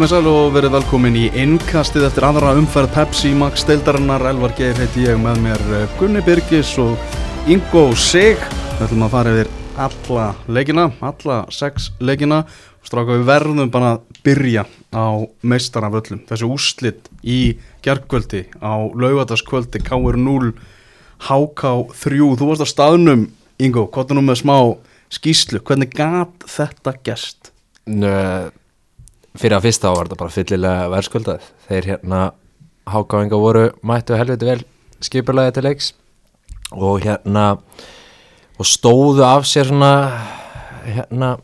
komið sæl og verið velkomin í innkastið eftir aðra umferð Pepsi Max deildarinnar. Elvar Geir heiti ég með mér eh, Gunni Birgis og Ingo Sig. Við ætlum að fara yfir alla leikina, alla sex leikina. Stráka við verðum bara að byrja á meistaraföllum. Þessi úslitt í gerðkvöldi á laugataskvöldi KR0 HK3 Þú varst á staðnum Ingo, er nú með smá skýslu Hvernig gat þetta gest? Nö, fyrir að fyrsta var þetta bara fyllilega verðskuldað þeir hérna hákáinga voru mættu helviti vel skipulagi til leiks og hérna og stóðu af sér svona hérna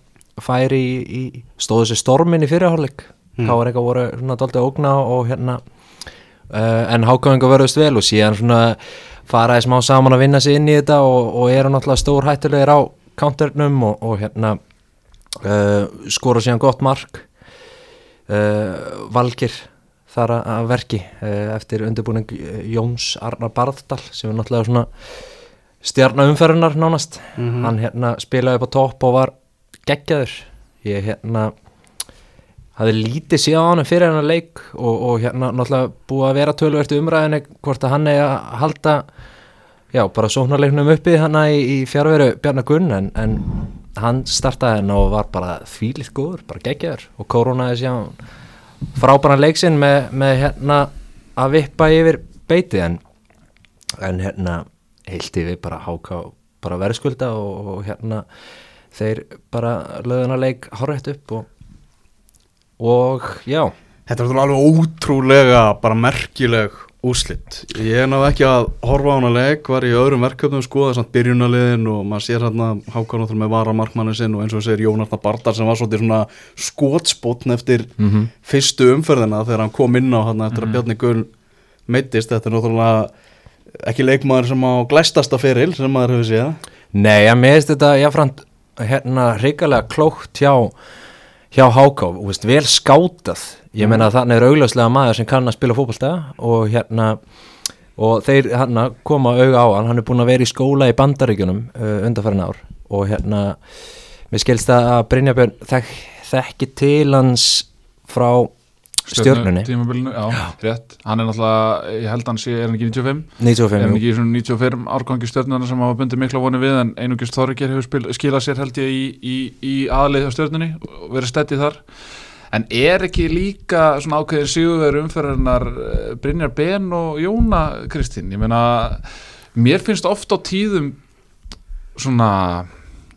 færi í, í stóðu sér stormin í fyrirháleik mm. hákáinga voru svona doldið ógna og hérna uh, en hákáinga verðust vel og síðan svona faraði smá saman að vinna sig inn í þetta og, og eru náttúrulega stór hættulegir á counternum og, og hérna uh, skora síðan gott mark uh, Valgir þar að verki uh, eftir undirbúning Jóns Arnar Barðdal sem er náttúrulega svona stjarnumferðunar nánast Mm -hmm. hann hérna spilaði upp á topp og var geggjaður ég hérna hafði lítið síðan á hann fyrir hennar leik og, og hérna náttúrulega búið að vera tölvert umræðinni hvort að hann er að halda já, bara sóknarleiknum uppi hann í, í fjárveru Bjarnar Gunn en, en hann startaði henn og var bara þvílitt góður, bara geggjaður og koronaði síðan frábæran leiksinn með, með hérna að vippa yfir beiti en, en hérna heilt yfir bara háká bara verðskulda og, og hérna þeir bara löðuna leik horrið upp og, og já. Þetta er alveg ótrúlega bara merkileg úslitt. Ég er náttúrulega ekki að horfa á hana leik, var í öðrum verkefnum skoða samt byrjunaliðin og maður sér hérna háká náttúrulega með varamarkmannin sinn og eins og segir Jónarnar Bardar sem var svolítið svona skotspotn eftir mm -hmm. fyrstu umferðina þegar hann kom inn á hann eftir að Bjarni Gunn meittist. Þetta er náttúrulega ekki leikmaður sem á glæstasta feril sem maður hefur séð. Nei, ég meðist þetta jáframt hérna hrikalega klókt hjá hjá Háká, vel skátað ég meina að þannig er augljóslega maður sem kann að spila fótbolta og hérna og þeir hérna koma auga á hann. Hann er búin að vera í skóla í bandaríkjunum uh, undanfærin ár. Og hérna mér skilst að Brynjabjörn þek, þekki til hans frá stjórnunni tímabilinu, já, rétt. Hann er náttúrulega, ég held hann sé, er hann ekki 95 95, er hann ekki í svona 95 árgangi stjórnuna sem hafa bundið mikla voni við en einungist Þorgir hefur skilað sér held ég í, í, í aðlið á stjórnunni og verið stettið þar. En er ekki líka svona ákveðin sigurveru umferðarnar eh, Brynjar Ben og Jóna Kristín, ég meina mér finnst ofta á tíðum svona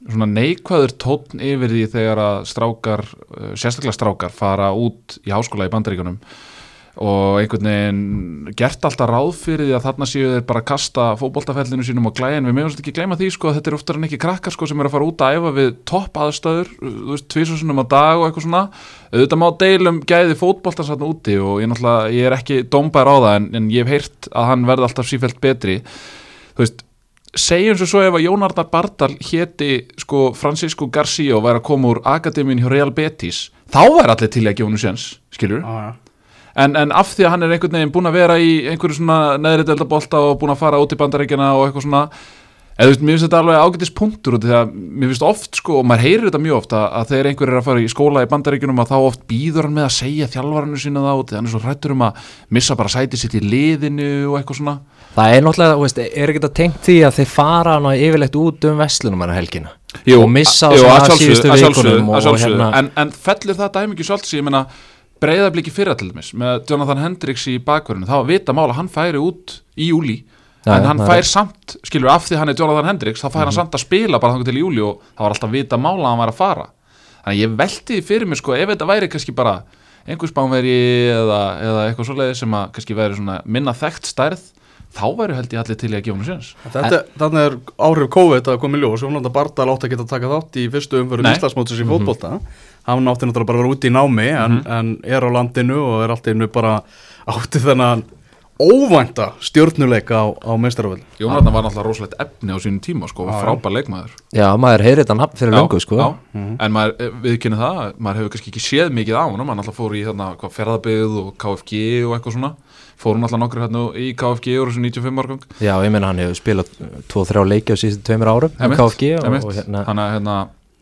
neikvæður tónn yfir því þegar að strákar, eh, sérstaklega strákar fara út í háskóla í bandaríkunum og einhvern veginn gert alltaf ráð fyrir því að þarna séu þeir bara kasta fótboltafellinu sínum á glæðin við meðum ekki gleyma því sko þetta er oftar en ekki krakkar sko sem er að fara út að æfa við topp aðstöður þú veist, tvísasunum á dag og eitthvað svona. Auðvitað má deilum gæði fótboltans þarna úti og ég ég er ekki dómbær á það en, en ég hef heyrt að hann verði alltaf sífælt betri. Þú veist, segjum svo svo ef að Jón Arnar Bardal héti sko Francisco Garcia og væri að koma úr Akademín hjá Real Betis þá væri allir til að gefa hún séns, skilur Já, já. en, en af því að hann er einhvern veginn búin að vera í einhverju svona neðri deltabolta og búin að fara út í bandaríkjana og eitthvað svona eða þú veist, mér finnst þetta alveg ágætis punktur því að mér finnst oft sko, og maður heyrir þetta mjög oft að, að þegar einhver er að fara í skóla í bandaríkjunum að þá oft býður hann með að segja þjálfarinu sína þá og hann er svo hrættur um að missa bara sæti sitt í liðinu og eitthvað svona. Það er náttúrulega, veist, er ekki þetta tengt því að þeir fara ná yfirleitt út um vestlunum hann helgina? Jú, og missa á svona að síðustu að vikunum að og hérna en, en fellir það dæmi ekki svolítið breyðabliki fyrra til dæmis með Jonathan Hendricks í bakverðinu þá vita mála að hann færi út í júli en já, hann fær samt, skilur af því hann er Jonathan Hendricks þá fær Mhm. hann samt að spila bara þannig til júli og það var alltaf vita mála að hann var að fara. Þannig að ég velti því fyrir mér sko ef þetta væri kannski bara einhvers bánveri eða, eða eitthvað svoleiði sem að kannski væri svona minna þekkt stærð þá væri held ég allir til í að gefa hann séns. Þetta, Þannig er áhrif COVID að koma í ljós Jónanda Bardal átti að geta að taka þátt í fyrstu umföru Nei. Íslandsmótsins í fótbolta. Hann átti náttúrulega bara að vera úti í námi en, en er á landinu og er alltaf bara átti þennan óvænta stjórnuleika á, á meistaraföld Jónathan var náttúrulega rosalegt efni á sínum tíma sko, Já, já. frábær leikmaður. Já, maður heyrir þetta nafn fyrir löngu sko. já. en maður viðkynna það maður hefur kannski ekki séð mikið á hann maður alltaf fór í hérna, hvað, ferðabyggð og KFG og eitthvað svona. Fórum alltaf nokkur hérna í KFG og þessu 95 árgang já, ég meina hann hefur spilað 2-3 leiki á síðustu tveimur árum um Einmitt, KFG og, og hérna þannig að hérna,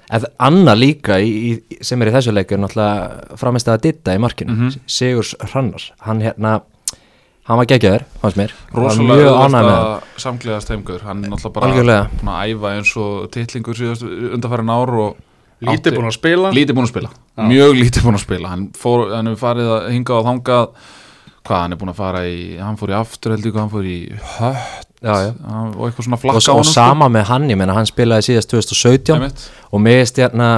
En annað líka í, í, sem er í þessu leikur náttúrulega framist að ditta í markinu Mhm. Sigurs Hrannars. Hann hérna, hann var geggjaður fannst mér, rosalega með að samklega steimgur hann er náttúrulega bara búin að æfa eins og titlingur síðast undarfærin ár og Lítið búin að spila. Lítið búin að spila, mjög lítið búin að spila. Hann, fór, hann hefur farið að hinga og þangað. Hvað, hann er búin að fara í hann fór í aftur held ég, hann fór í hött. Já, já. hann- og eitthvað svona og, flakka á og honum, sko. sama með hann, ég meina hann spilaði síðast 2017 Einmitt. og mér veist hérna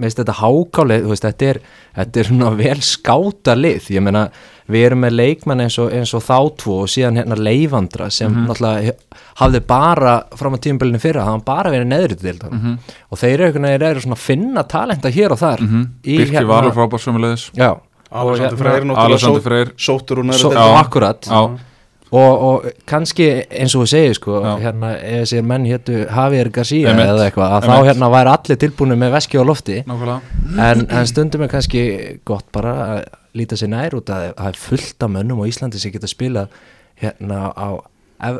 þetta hákáli, þú veist, þetta er þetta er svona vel skáta lið. Ég meina, við erum með leikmenn eins og, eins og þá tvo og síðan hérna leifandra sem Mhm. náttúrulega he- hafði bara fram á tímabilinu fyrra, hafði hann bara verið neðri til Mhm. og þeir eru, þeir eru svona að finna talenta hér og þar í Birki hérna- Valur frábær sömulegis já, Alexander og Freyr náttúrulega sóttur svo, næri akkurat. Já, og, og kannski eins og við segir sko, Já. hérna, ef þessir menn héttu Javier Garcia Einmitt. eða eitthvað, að þá Einmitt. hérna væri allir tilbúinu með veski á lofti. Nákvæmlega. En, en stundum er kannski gott bara að líta sér nær út að það er fullt af mönnum á Íslandi sem geta spilað hérna á Já,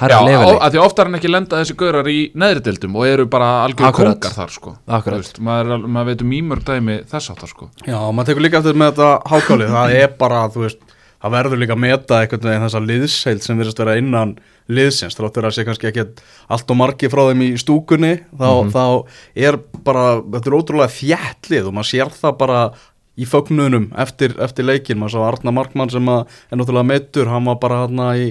herra á- leveli að því oftar en ekki lenda þessi gaurar í neðri dildum og eru bara algjör kongar þar sko. Veist, maður, maður veit um ímörg dæmi þess áttar sko. Já, maður tekur líka eftir með þetta hákáli. Það er bara, þú veist, það verður líka að meta einhvern veginn þessa liðsheild sem virðist vera innan liðsins, þráttur að sé kannski ekki allt og margi frá þeim í stúkunni þá, þá er bara þetta er ótrúlega þjætt lið og maður sér það bara í fögnunum eftir, eftir leikin, maður sá Arna Markmann sem að er náttúrulega meittur, hann var bara hann í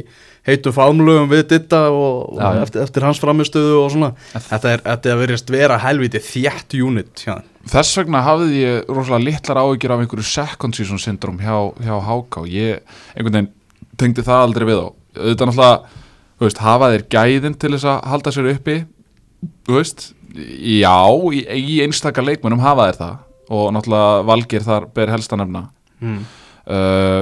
heitum faðmlögum við ditta og, og já. eftir, eftir hans framistöðu og svona þetta er, þetta er verið vera helviti þjætt unit hjá. Þess vegna hafði ég rosalega litlar áhyggjur af einhverju second season syndrom hjá, hjá HK og ég einhvern veginn tengdi það aldrei við á auðvitað náttúrulega, þú veist, hafa þeir gæðin til þess að halda sér uppi þú veist, já í, í einstaka leikmennum hafa þeir það og náttúrulega Valgir þar ber helst að nefna mm. uh,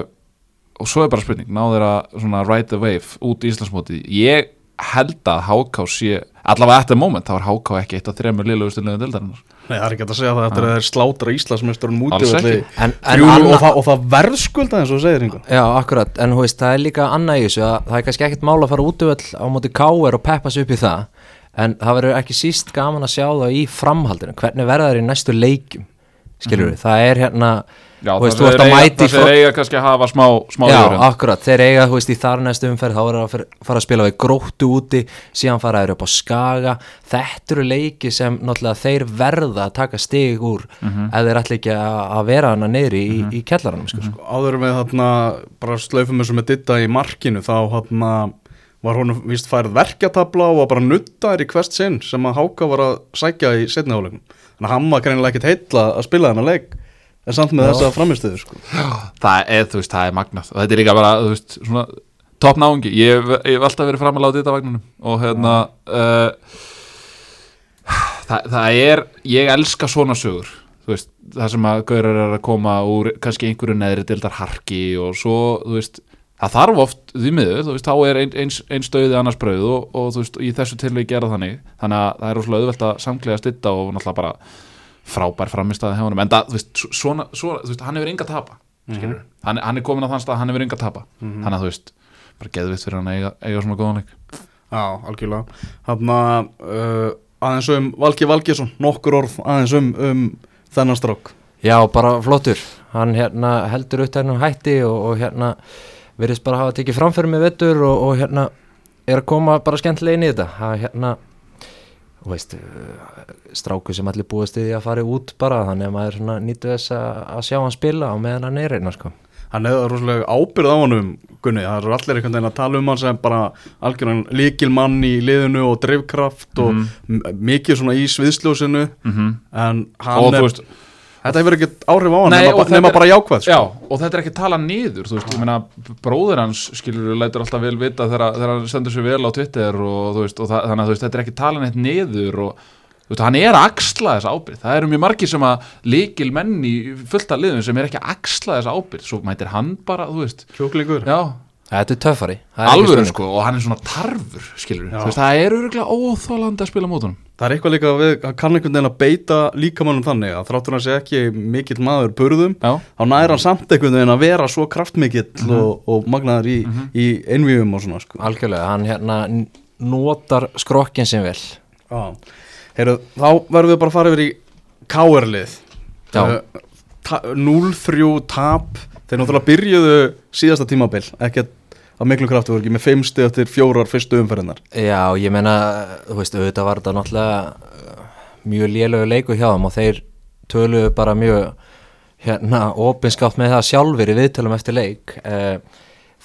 og svo er bara spurning ná þeir að svona ride the wave út í Íslandsmóti ég held að HK sé allavega at the moment þá er HK ekki eitt af þremur liðlegustu liðan dildarinnar Nei, það er ekki að segja það eftir að það er slátra Íslandsmeisturinn múti Alls ekki. en, en Þrjú, anna, og, það, og það verðskulda eins og segir einhvern Já, akkurat, en þú veist, það er líka annað í þessu að það er kannski ekkert mál að fara út á móti káer og peppa sig upp í það en það verður ekki síst gaman að sjá það í framhaldinu, hvernig verða það í næstu leikjum skilur við, það er hérna Já, veist, það þeir eiga, kannski að hafa smá, smá Já, jöfrun. akkurat, þeir eiga, þú veist, í þar næstu umferð þá er það að fara að spila við gróttu úti síðan fara þeir upp á skaga þetta eru leiki sem náttúrulega þeir verða að taka stig úr Mhm. ef þeir ætla ekki að vera hana neyri í, í kellaranum, sko, Mhm. Áður með þarna, bara slöfum þessu með ditta í markinu Þá þarna var honum víst færið verkjatabla og var bara nuttaður í hvert sinn sem að Háka var að sækja í setni áleikum Þannig að hann var greinilega ekkit heitla að spila þennan leik En samt með þessa framistöðu sko. það er, þú veist, það er magnað. Og þetta er líka bara, þú veist, svona topp náungi, ég hef alltaf verið framaláð þetta vagnunum og hérna uh, það, það er ég elska svona sögur. Veist, það sem að gaurar er að koma úr kannski einhverju neðri dildar harki og svo, þú veist það þarf oft því miður, þú veist, þá er ein, eins, eins stöði annars brauð og, og þú veist, í þessu tilvegi gera þannig, þannig að það er rosalega auðvelt að samklega stitta og náttúrulega bara frábær framistæði hjá honum. En það, þú veist, svona, svona, þú veist, hann hefur enga tapa skilur, hann, hann er komin á þann stað hann hefur enga tapa, þannig að þú veist bara geðvitt fyrir hann að eiga, eiga svona góðan leik. Já, algjörlega. Þarna uh, aðeins um Valgi Valgesson Nokkur orð aðeins um, um þennan strák. Já, bara flottur. Hann hérna heldur upp þennum hætti og, og hérna verðist bara hafa tekið framfyrir með vettur og, og hérna er að koma bara skemmtilega inn í þetta. Það hérna þú veist, uh, stráku sem allir búist í því að fara út bara þannig að maður svona nýttu þess að, sjá hann spila á meðan hann er reyna sko Hann hefði rosalega ábyrð á honum Gunni, það eru allir einhvern veginn að tala um hann sem bara algjörðan líkil mann í liðinu og drifkraft og Mhm. mikið svona í sviðsljósinu -hmm. en og hann þú er, veist, þetta hefur ekkert áhrif á hann Nei, nema, er- bara jákvæð sko. Já, og þetta er ekki tala niður, þú veist, ég meina bróðir hans, skilur lætur alltaf vel vita þegar, hann sendur sér vel á Twitter og þú veist, og það, þannig að veist, þetta er ekki tala neitt niður og þú veist, hann er að axla þessa ábyrgð, það eru mjög margir sem að líkil menn í fullt af liðum sem er ekki að axla þessa ábyrgð, svo mætir hann bara, þú veist, Kjúklingur. Já, Þetta er töffari. Er alvöru sko, og hann er svona tarfur, skilur við, veist, það er öruglega óþólandi að spila mótunum. Það er eitthvað líka við, hann kann einhvern veginn að beita líkamannum þannig að þráttur hann sé ekki mikill maður burðum, Já, þá næra hann samt einhvern veginn að vera svo kraftmikill Mhm. og, og magnaður í, í einvíum og svona sko. Algjörlega, hann hérna notar skrokkin sem vel. Já. Heyrðu, þá verðum við bara að fara yfir í ta- 0-3 tap Þeir náttúrulega byrjuðu síðasta tímabil Ekkert á miklu kraftu voru ekki með 5 stið eftir fjórar fyrstu umferðinar Já, ég meina, þú veist, auðvitað var þetta náttúrulega uh, mjög lélögu leiku hjá þeim og þeir töluðu bara mjög hérna opinskátt með það sjálfur í viðtölum eftir leik. Uh,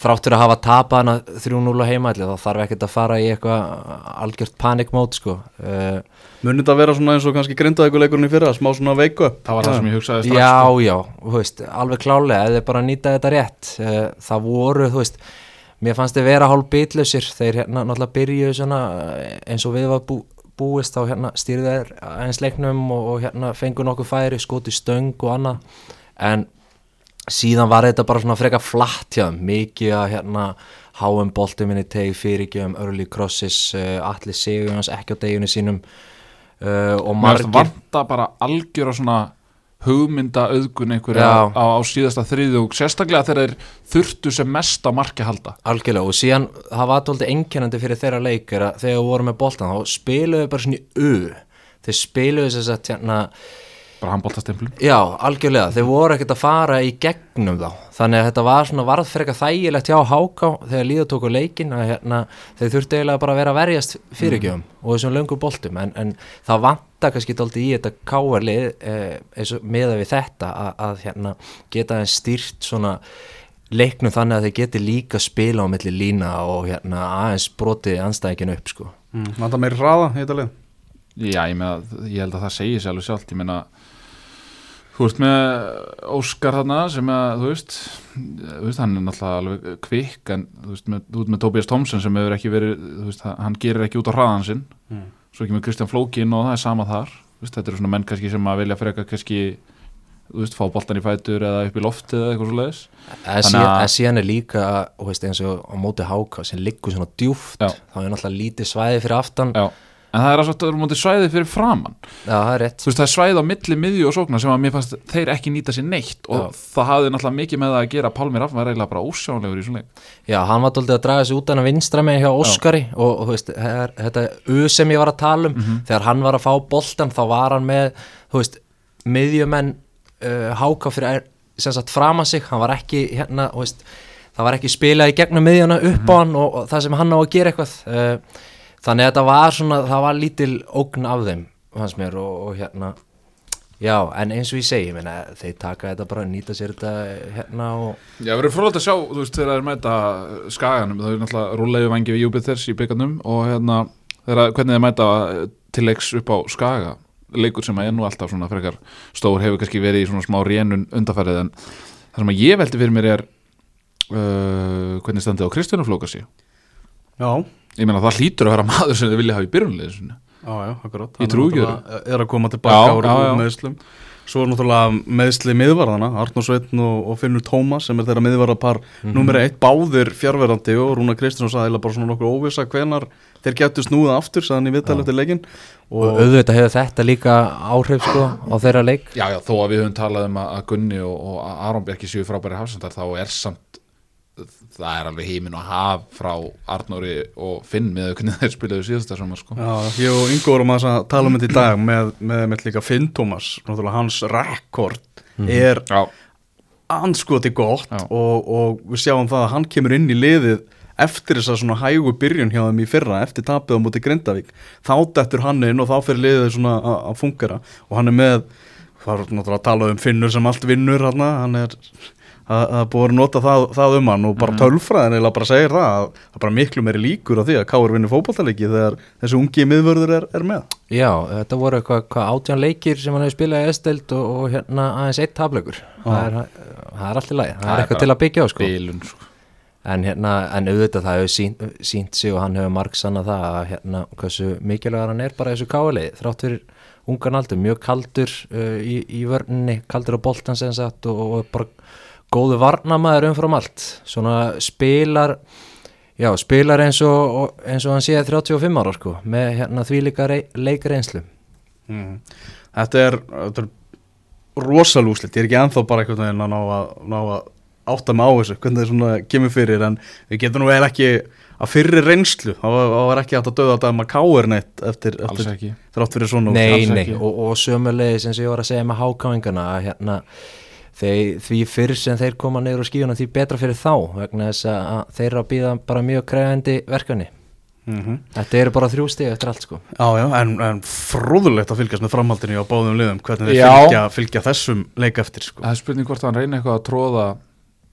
fráttur að hafa tapað hana 3-0 á heimalli þá þarf ekkert að fara í eitthvað algjört panikmót sko. Uh, Munið þetta að vera svona eins og kannski grindaði ykkur leikurinn í fyrra Smá svona veiku upp það var það sem ég hugsaði strax Já, sko. já, þú veist, alveg klálega eða bara nýta þetta rétt. Uh, það voru, þú veist mér fannst þið vera hálf bitlausir. Þeir hérna náttúrulega byrjuðu svona eh, eins og við var bú, búist þá hérna stýrðu þeir aðeins leiknum og, og hérna fengu nokkuð færi, skoti stöng og annað. En síðan var þetta bara svona freka flatt hjá þeim, mikið að hérna háum boltum inn í teg fyrirgjöfum early crosses, uh, allir sigurins ekki á deginu sínum. Uh, og margir vanta bara algjör á svona hugmynda auðgun einhverja á, á síðasta þriðu og sérstaklega þeir þurftu sem mest á marki halda. Algjörlega og síðan það var alltaf einkennandi fyrir þeirra leik er að þegar við vorum með boltan þá spiluðu bara svona í U. Þeir spiluðu þess að hérna, bara handbóltastemplum já, algjörlega. Þeir voru ekkert að fara í gegnum þá. Þannig að þetta var svona varð fyrir eitthvað þægilegt hjá Háká þegar líða tóku leikin að hérna, þeir þurftu eiginlega bara að vera að verjast fyrirgjöfum og þessum löngu boltum. En, en það vanta kannski dálítið í þetta káarlið eh, eins og meða við þetta að, að hérna, geta þeim stýrt svona leiknum þannig að þeir geti líka spila á milli lína og hérna aðeins brotið anstæðingin upp sko. mm, Vanda meiri hraða í þetta lið Já, ég, meina, ég held að það segir sér alveg sjálft ég meina þú veist með Óskar þarna sem að þú veist, þú veist hann er náttúrulega alveg kvikk en þú veist með, þú veist, með Tobias Thompson sem hefur ekki verið þú veist, hann gerir ekki út á hraðan sinn. Mm. svo ekki með Kristján Flókin og það er sama þar. Þú veist, þetta eru svona menn kannski sem að vilja freka kannski þú veist, fá boltan í fætur eða upp í loftið eða eitthvað svo leiðis Þannig síðan, að- en síðan er líka þú veist, eins og á móti háká sem liggur svona djúft Já. þá er náttúrulega lítið svæði fyrir aftan. Já, en það er að það er mútið svæðið fyrir framann Já, það er rétt. Þú veist, það er svæðið á milli miðju og sóknar sem að mér fannst þeir ekki nýta sér neitt og Já. það hafði náttúrulega mikið með það að gera. Pálmi Raffn var eiginlega bara ósjánlegur í svona leik. Já, hann var doldið að draga sig út að vinstra með hjá Óskari og, og þú veist, her, þetta U sem ég var að tala um þegar hann var að fá boltan þá var hann með, þú veist, miðjumenn uh, háká fyrir sem sagt að það það að þannig að þetta var svona, það var lítil ógn af þeim, hans mér og, og hérna Já, en eins og ég segi, ég meina, þeir taka þetta bara, nýta sér þetta hérna og Já, verður frólægt að sjá, þú veist, þegar þeir mæta skaganum, það er náttúrulega rúlega vangi við Júpiters í byggarnum og hérna þegar, hvernig þeir mæta eh, til leiks upp á skaga. Leikur sem er nú alltaf svona frekar stór hefur kannski verið í svona smá rénun undarfærið en það sem að ég veldi fyrir mér er uh, hvernig standið á Kristjánu Flókasi Já, ég meina það hlýtur að vera maður sem þið vilja hafa í trúi ekki náttúrulega Er að koma tilbaka Já, úr já, já. úr meðslum. Svo er náttúrulega meðsli miðvarðana Arnur Sveitn og, og Finnur Tómas sem er þeirra miðvarðapar mm Mhm. eitt, báðir fjárverandi og Rúna Kristjáns sagði eiginlega bara svona nokkur óvisa hvenar þeir getur snúið aftur sagðan í viðtali eftir leikin og og, auðvitað hefur þetta líka áhrif sko á þeirra leik. Já, já, þó að við höfum talað um að Gunni og, og Aron Bjarki séu frábæri hafsendar þá er samt það er alveg heiminn og haf frá Arnóri og Finn með hvernig þeir spilaðu síðasta saman sko. Já, ég og Ingo vorum að tala um þetta í dag með, með, með líka Finn Tómas náttúrulega hans rekord er Já, anskoti gott og, og við sjáum það að hann kemur inn í liðið eftir þess að svona hægu byrjun hjá þeim í fyrra eftir tapið á móti Grindavík. Þá dettur hann inn og þá fyrir liðið svona að að fungera og hann er með það er náttúrulega að tala um Finnur sem allt vinnur hann er að, að búið að nota það, það um hann og bara tölfræðin eða bara segir það að það er bara miklu meiri líkur á því að Káur vinnur fótballtalegi þegar þessi ungi miðvörður er, er með. Já, þetta voru eitthvað hva, átján leikir sem hann hefur spilað í Esteld og, og hérna aðeins eitt tafleikur. Það er, það er allt í lagi, það, Það er eitthvað til að byggja á sko. bilun sko. en hérna, en auðvitað það hefur sínt, sínt sig og hann hefur margsanna það að hérna, hversu mikilvægur hann er bara í þessu káalegi, þrátt fyrir ungan aldur, mjög kaldur uh, í, í vörninni, kaldur á boltan sem sagt og, og bara góðu varnamaður umfram allt, svona spilar já, spilar eins og, eins og hann sé 35 ára sko, með hérna því líka leikreinslu mm. þetta er, þetta er rosalúslit, ég er ekki ennþá bara einhvern veginn að ná að, ná að átta mig á þessu, hvernig það svona kemur fyrir en við getum nú vel ekki að fyrri reynslu, þá var ekki hægt að döða þetta maður káir neitt eftir, eftir þrátt fyrir svona Nei, nei, og, og sömulegis eins og ég var að segja með hákáingana að hérna, þeir, því fyrr sem þeir koma niður á skíuna því betra fyrir þá vegna þess að að þeir eru að býða bara mjög krefendi verkefni. Mm Þetta eru bara þrjú stig eftir allt sko. Já, já, en, en fróðulegt að fylgjast með framhaldinu á báðum liðum, hvernig þeir Já. fylgja, fylgja þessum leik eftir sko. Það er spurning hvort hann reyni eitthvað að tróða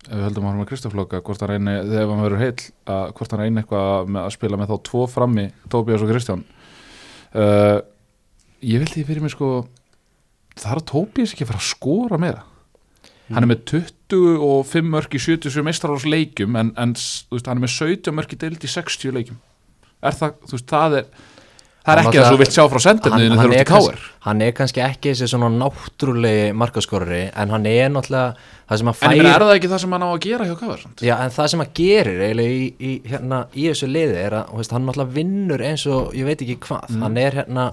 ef við höldum að hann með Kristoflóka hvort hann reyni, þegar hann verður heill að, hvort hann reyni eitthvað með að spila með þá tvo frammi, Tóbías og Kristján. Uh, Ég vildi því fyrir mig sko er að Tóbías ekki að fara að skora meira hann er með 25 mörg í 77 meistaráls leikjum en, en veist, hann er með 17 mörg í deild í 60 leikjum er það, þú veist, það er það er Hann ekki það sem þú vilt sjá frá í káir kannski, hann er kannski ekki þessi svona náttúrulegi markaskorri en hann er náttúrulega það sem en meina, fær er það ekki það sem hann á að gera hjá samt? Já, en það sem að gerir eiginlega í, í, hérna, í þessu liði er að veist, hann náttúrulega vinnur eins og ég veit ekki hvað Mm. hann er hérna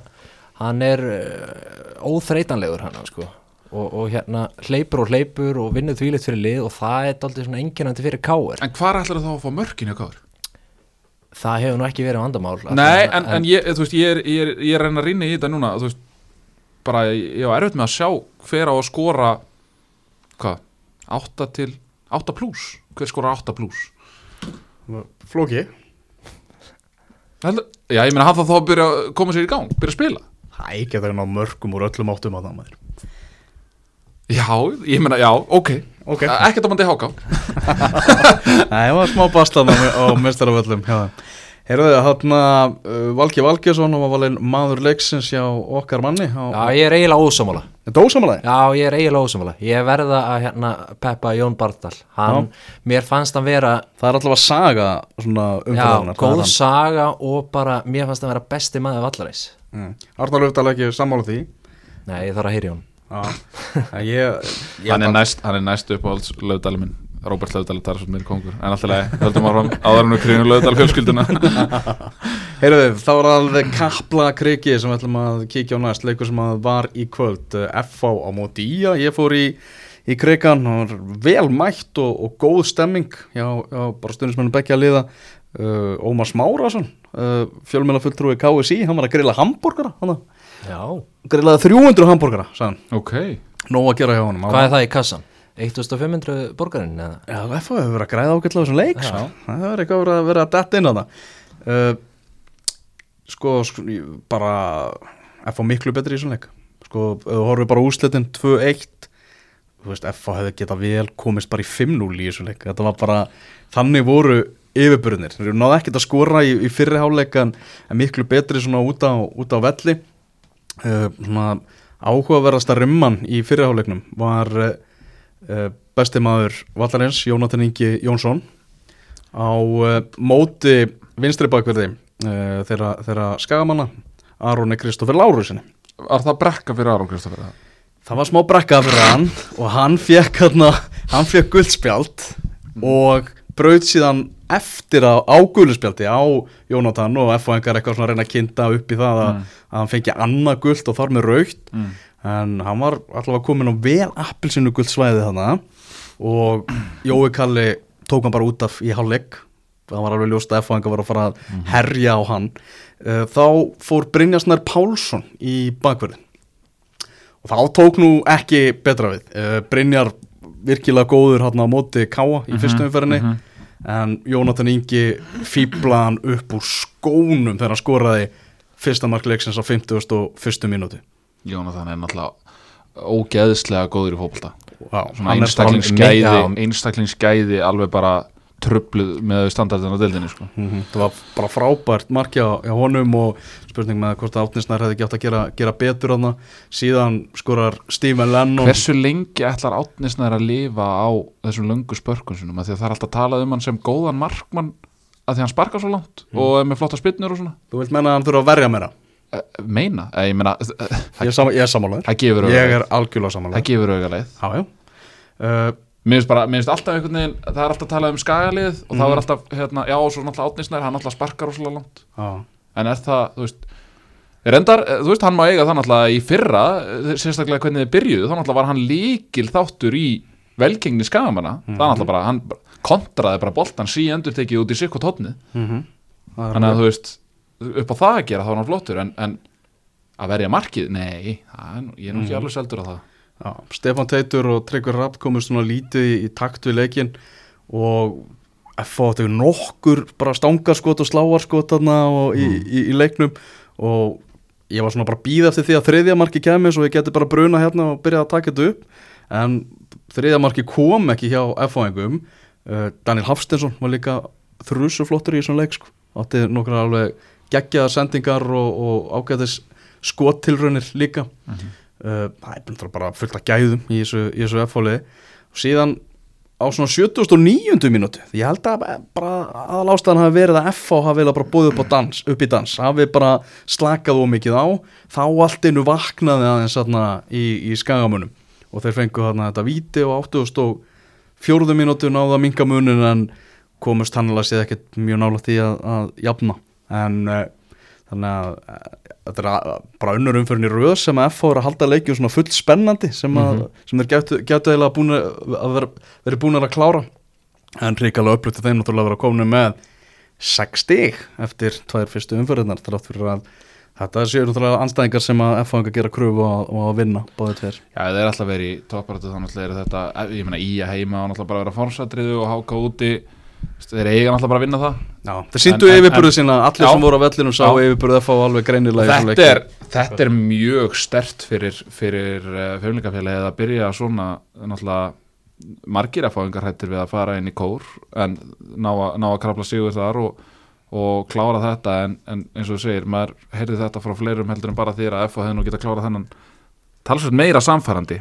hann er uh, óþreytanlegur hann sko. Og, og hérna hleypur og hleypur og vinnur þvílitt fyrir lið og það er aldrei svona einkennandi fyrir káir En hvar ætlar þá að fá mörkin hjá káir? það hefur nú ekki verið vandamál Nei, en, en ég, þú veist, ég er, ég er, ég er að reyna að rýna í þetta núna þú veist, bara ég á erfitt með að sjá hver á að skora hvað, 8 til 8 pluss, hver skora 8 pluss Flóki. Já, ég meina hann þá þá að byrja að koma sér í gang, byrja að spila. Hæ, geta þeir ná mörgum úr öllum áttum á það maður Já, ég meina, já, ok, Ok, ekkert á mandi háká. Það var smá bastan á, á mestaraföllum Heyrðu þið, hann uh, Valgi Valgjesson var valinn maður leiksins hjá okkar manni Já, á, ég er eiginlega ósamála Dósamalagi Já, ég er eiginlega ósamála Ég verða að hérna peppa Jón Bardal hann, Mér fannst hann vera Það er alltaf að saga svona já, góð saga og bara mér fannst hann vera besti maður vallarins. Mm. Arnar Löfdal ekki sammála því. Nei, ég þarf að heyri hún Já, ég, ég hann, er næst, hann er næst upp á alls lögdali minn Róbert Lögdali þar sem mér kongur. En alltaf leið, höldum áfram áður en við krýnum lögdal fjölskylduna. Heyrðu þá var alveg kapla kriki sem við ætlum að kíkja á næst leikur sem að var í kvöld FH á móti í að ég fór í í hann var vel mætt og, og góð stemming já, já bara stundismennum bekkja að liða uh, Ómar Smárasson uh, fjölmennar fulltrúi KSI, hann var að grilla hambúrgara hann Já grillaði 300 hambúrgara, sagðan, Ok, nóg að gera hjá honum. Hvað er það í kassan? 1500 borgarinn eða? Já, FH hefur verið að græða ágætlega á þessum leik Já. sko. það hefur eitthvað verið að vera að detta inn á það. Uh, sko, sko ég- bara FH miklu betri í þessum leik. Sko, ef þú horfið bara á úrslitin 2-1 þú veist, FH hefði getað vel komist bara í 5-0 í þessum leik. Þetta var bara, þannig voru yfirbyrðinir, þeir náðu ekkert að skora í, í fyrri háleika en, en miklu betri svona út á, út á velli uh, áhugaverðasta rimman í fyrri háleiknum var uh, besti maður Vallarins, Jónatan Ingi Jónsson á uh, móti vinstri bakverði þeirra, skagamanna Aroni Kristoffer Lárusinni var það brekka fyrir Aron Kristoffer? það var smá brekka fyrir hann og hann fekk hann fekk guldspjald og braut síðan eftir á, á guldspjaldi á Jónatan og F.O.N.gar eitthvað svona að reyna að kynnta upp í það að, að hann fengi annað guld og þar með raukt Mm. en hann var allavega komin á vel appelsinu guldsvæði þannig og Jói Kalli tók hann bara út af í hálfleik. Það var alveg ljóst að F.O.N. var að fara að herja á hann. Uh, þá fór Brynjarsnær Pálsson í bakverðin og þá tók nú ekki betra við. Uh, Brynjar virkilega góður hann á móti Káa í fyrstu umferðinni en Jónatan Ingi fýblaðan upp úr skónum þegar hann skoraði fyrsta markleiksins á 51. mínúti Jónatan er náttúrulega ógeðslega góður í bara- einstaklingsgæði einstaklingsgæði alveg bara trubluð með standardin á deildinni sko. Mhm, það var bara frábært markja á, á honum og spurning með hvort að Átnisnær hefði átt að gera, gera betur hann síðan skorar Stephen Lennon. Hversu lengi ætlar átnisnæður að lifa á þessum löngu spörkun sinum af því að það er alltaf talað um hann sem góðan markmann að því hann sparkar svo langt og er með flotta spinnur og svona. Þú vilt menna að hann þurfa að verja meira? Eh, meina, eh, ég meina ég er, sam, er sammálaður. Það gefur ég er algjörlega það sammálaður gefur auga leið. Já, já. Uh, mér finnst bara, mér finnst alltaf einhvern veginn það er alltaf talað um skagalið og Mhm. það er alltaf, hérna, já, og svo náttúrulega átnisnæður hann alltaf sparkar rosalega langt. Já. en er það, þú veist reyndar, þú veist, hann má eiga það náttúrulega í fyrra sérstaklega hvernig þið byrjuðu, þá náttúrulega var hann líkil þáttur í velgengni skagamanna það er náttúrulega bara, hann kontraði bara boltan sí endur tekið út í sikkot hotnið þannig að þú veist upp á það að gera þá er hann flottur en, en að verja markið, nei það ég er nú ekki alveg seldur á það Já, Stefán Teitur og Tryggvar Rapp komust svona lítið í, í takt við leikin og F.A. átti nokkur bara stangarskot og sláarskot þarna og í, í, í leiknum og ég var svona bara að býða eftir því að þriðja marki kemi svo ég geti bara bruna hérna og byrja að taka þetta upp en þriðja marki kom ekki hjá F.A.ingum uh, Daniel Hafstensson var líka þrjusuflottur í þessum leik sko. átti nokkra alveg geggjaðar sendingar og, og ágæðis skottilraunir líka uh, það er bara- bara fullt af gæðum í þessu, þessu F-fóliði og síðan á svona 79. mínútu því ég held að bara aðal ástæðan hafi verið að FH hafi vel bara búið upp, dans, upp í dans hafi bara slakað ómikið á þá allt einu vaknaði aðeins þarna í, í skagamunum og þeir fengu þarna þetta víti og 84. mínútu náða minga munin en komust hann alveg séð ekkert mjög nála því að, að jafna en uh, þannig að uh, þetta er að, bara unnur umfyrin í röð sem að FH er að halda leikjum svona full spennandi sem, að, sem þeir gætu, gætu eiginlega búin að vera, vera búin að klára. En ríkalega upplutið þeim náttúrulega að vera komin með 6 stig eftir tvær fyrstu umfyrirnar þrátt fyrir að þetta séu náttúrulega anstæðingar sem að FH enga gera kröfu og, og að vinna báðið tveir. Já, þeir er alltaf verið í topparötu þannig að þetta, ég meina í að heima og náttúrulega bara vera fórsatriðu og háka úti þeir eiga náttúrulega bara að vinna það Já, þeir yfirburðu en- sína, allir Já. sem voru á vellinum sá Já. yfirburðu FH alveg greinilega þetta er, þetta er mjög stert fyrir, fyrir uh, fjölningafélagið að byrja svona náttúrulega margir að fá engar hættir við að fara inn í kór en ná, að- ná að krafla sigur þar og, og klára þetta en, en eins og þú segir, maður heyrði þetta frá fleirum heldur en bara þér að FH hefði nú geta klárað þennan talsveit meira samfærandi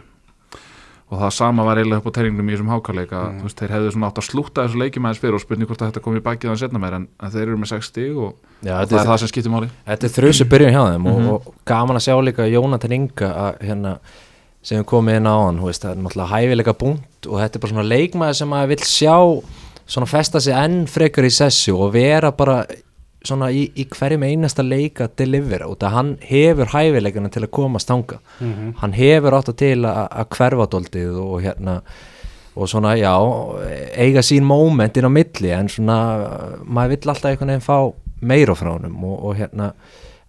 og það sama var eiginlega upp á teiningnum í þessum hákaleika mm. veist, þeir hefðu svona átt að slúta þessu leikjum aðeins fyrir og spurning hvort að þetta kom í bakið þannig setna meir en, en þeir eru með 6 stig og, Já, og það er er það sem skiptir máli. Þetta er þrjusu byrjun hjá þeim og, og gaman að sjá líka Jónatan Inga að, hérna, sem komið inn á hann veist, það er náttúrulega hæfileika búnt og þetta er bara svona leikmaður sem maður vill sjá svona festa sig enn frekar í sessu og vera bara svona í, í hverjum einasta leika að delivera út að hann hefur hæfileikana til að koma stanga hann hefur átt að til að, hverfa dóldið og hérna og svona já, eiga sín moment inn á milli en svona maður vill alltaf einhvern veginn fá meira frá honum og, og hérna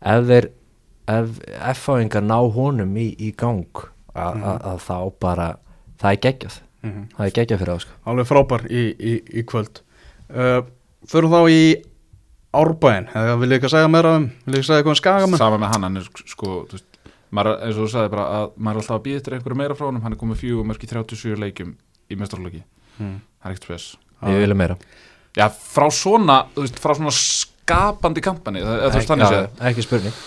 ef þeir ef F-fáingar ná honum í, í gang a- að þá bara það er geggjað. Það er geggjað fyrir þá sko. alveg frábær í, í, í kvöld. Uh, Förum þá í Árbæin, eða vil ég ekki að segja meira um vil ég ekki segja eitthvað um skagamenn? Sama með hann, hann er sko þú veist, maður, eins og þú sagði bara að maður er alltaf að býða eftir einhverju meira frá honum. Hann er komið fjögur mörg í 37 leikjum í mestarlóki Mm. það er ekkert spes ég vil meira. Já, frá svona, þú veist, frá svona skapandi kampani, það, veist þannig Já, séð. ekki spurning.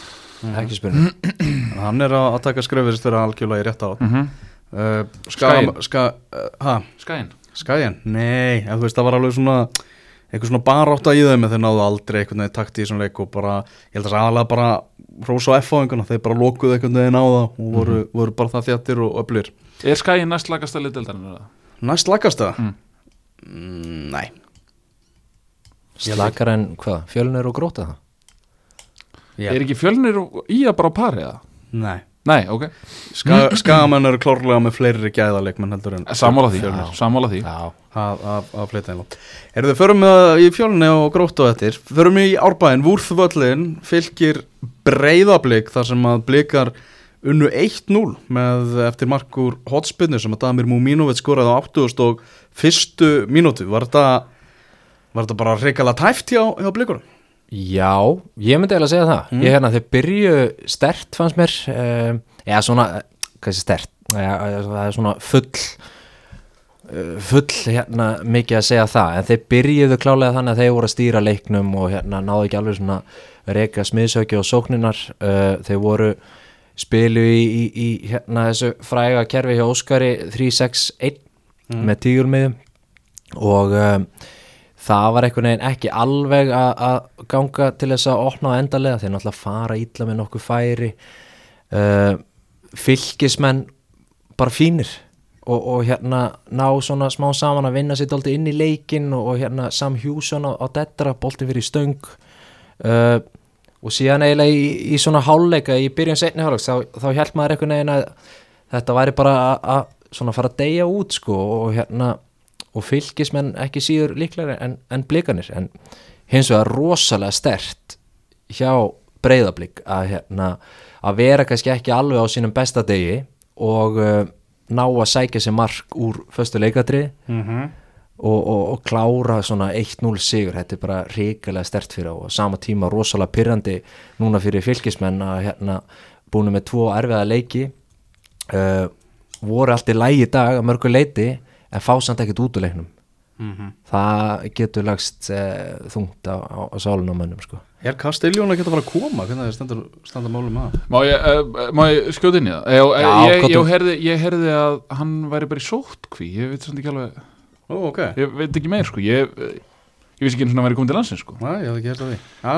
Ekki spurning. Hann er að, að taka skröfist fyrir algjörlega í rétt á mm -hmm. uh, Skaginn. Skagamenn ska, uh, ha, skæin Skaginn? Nei, en þú veist það var alveg svona eitthvað svona barátt í þeim en þeir náðu aldrei einhvern veginn takt í þessum leik og bara, ég held að það aðalega bara rósa á F-fáinguna, þeir bara lokuðu einhvern veginn á það og voru, voru bara það þjattir og öflir er skæin næst lagasta liðdeldarinn Næst lakast það? Mm. Mm, nei slakar en hvað, fjölnir og gróta það Já. er ekki fjölnir og í að bara pari eða? Nei nei, ok, Ska, Skagamenn eru klárlega með fleiri gæðaleikmenn heldur en sammála því. Fjölnir. sammála því. Já, að, að, að fleita einlá Erum við förum með í fjölni og grótt og eftir. Förum í árbæðin, Vúrþvöllin fylgir breyðablík þar sem að blikar unnu 1-0 með eftir markur hotspinnu sem að Damir Múmínovit skoraði á 80 og fyrstu mínútu. Var þetta, var þetta bara reikala tæft hjá, hjá blikurum? Já, ég myndi eiginlega að segja það. Ég hérna, þeir byrju stert fannst mér um, eða svona, hvað sé stert eða, það er svona full full hérna mikið að segja það, en þeir byrjuðu klálega þannig að þeir voru að stýra leiknum og hérna náðu ekki alveg svona reyka smiðsöki og sókninar uh, þeir voru spilu í, í, í hérna þessu fræga kerfi hjá Óskari 361 með tígulmiðum og um, það var einhvern veginn ekki alveg að ganga til þess að opna á endalega þeir náttúrulega fara ítla með nokkuð færi. Uh, fylgismenn bara fínir og, og hérna ná svona smá saman að vinna sér dálítið inn í leikin og, og hérna Sam Hjússon á, á dettara bolti fyrir stöng. Uh, og síðan eiginlega í, í svona háluleika í byrjun setni háluleik þá, þá held maður einhvern veginn að þetta væri bara að svona fara að deyja út sko og hérna og fylgismenn ekki síður líklega en, en blikanir en hins vegar rosalega stert hjá breyðablík að hérna að vera kannski ekki alveg á sínum besta degi og uh, ná að sækja sér mark úr föstu leikatri mm -hmm. og, og, og klára svona 1-0 sigur, þetta er bara ríkilega stert fyrir á og sama tíma rosalega pyrrandi núna fyrir fylgismenn að hérna búinu með tvo erfiða leiki. Uh, voru allt í lægi dag að mörgu leiti en fá samt ekkert út úr leiknum Mhm. það getur lagst uh, þungt á, á, á sálun á mönnum sko. Er Kastiljón að fara að koma? Hvernig er stendur standa málum að? Má ég, uh, má ég skjóta inn í það? Ég, Já, ég, ég, heyrði, ég heyrði að hann væri bara í sótkví Ég veit svona ekki alveg Ó, ok Ég veit ekki meir sko Ég, ég vissi ekki og hann væri komin til landsins sko Næ, ég hef ekki hérst að því Já,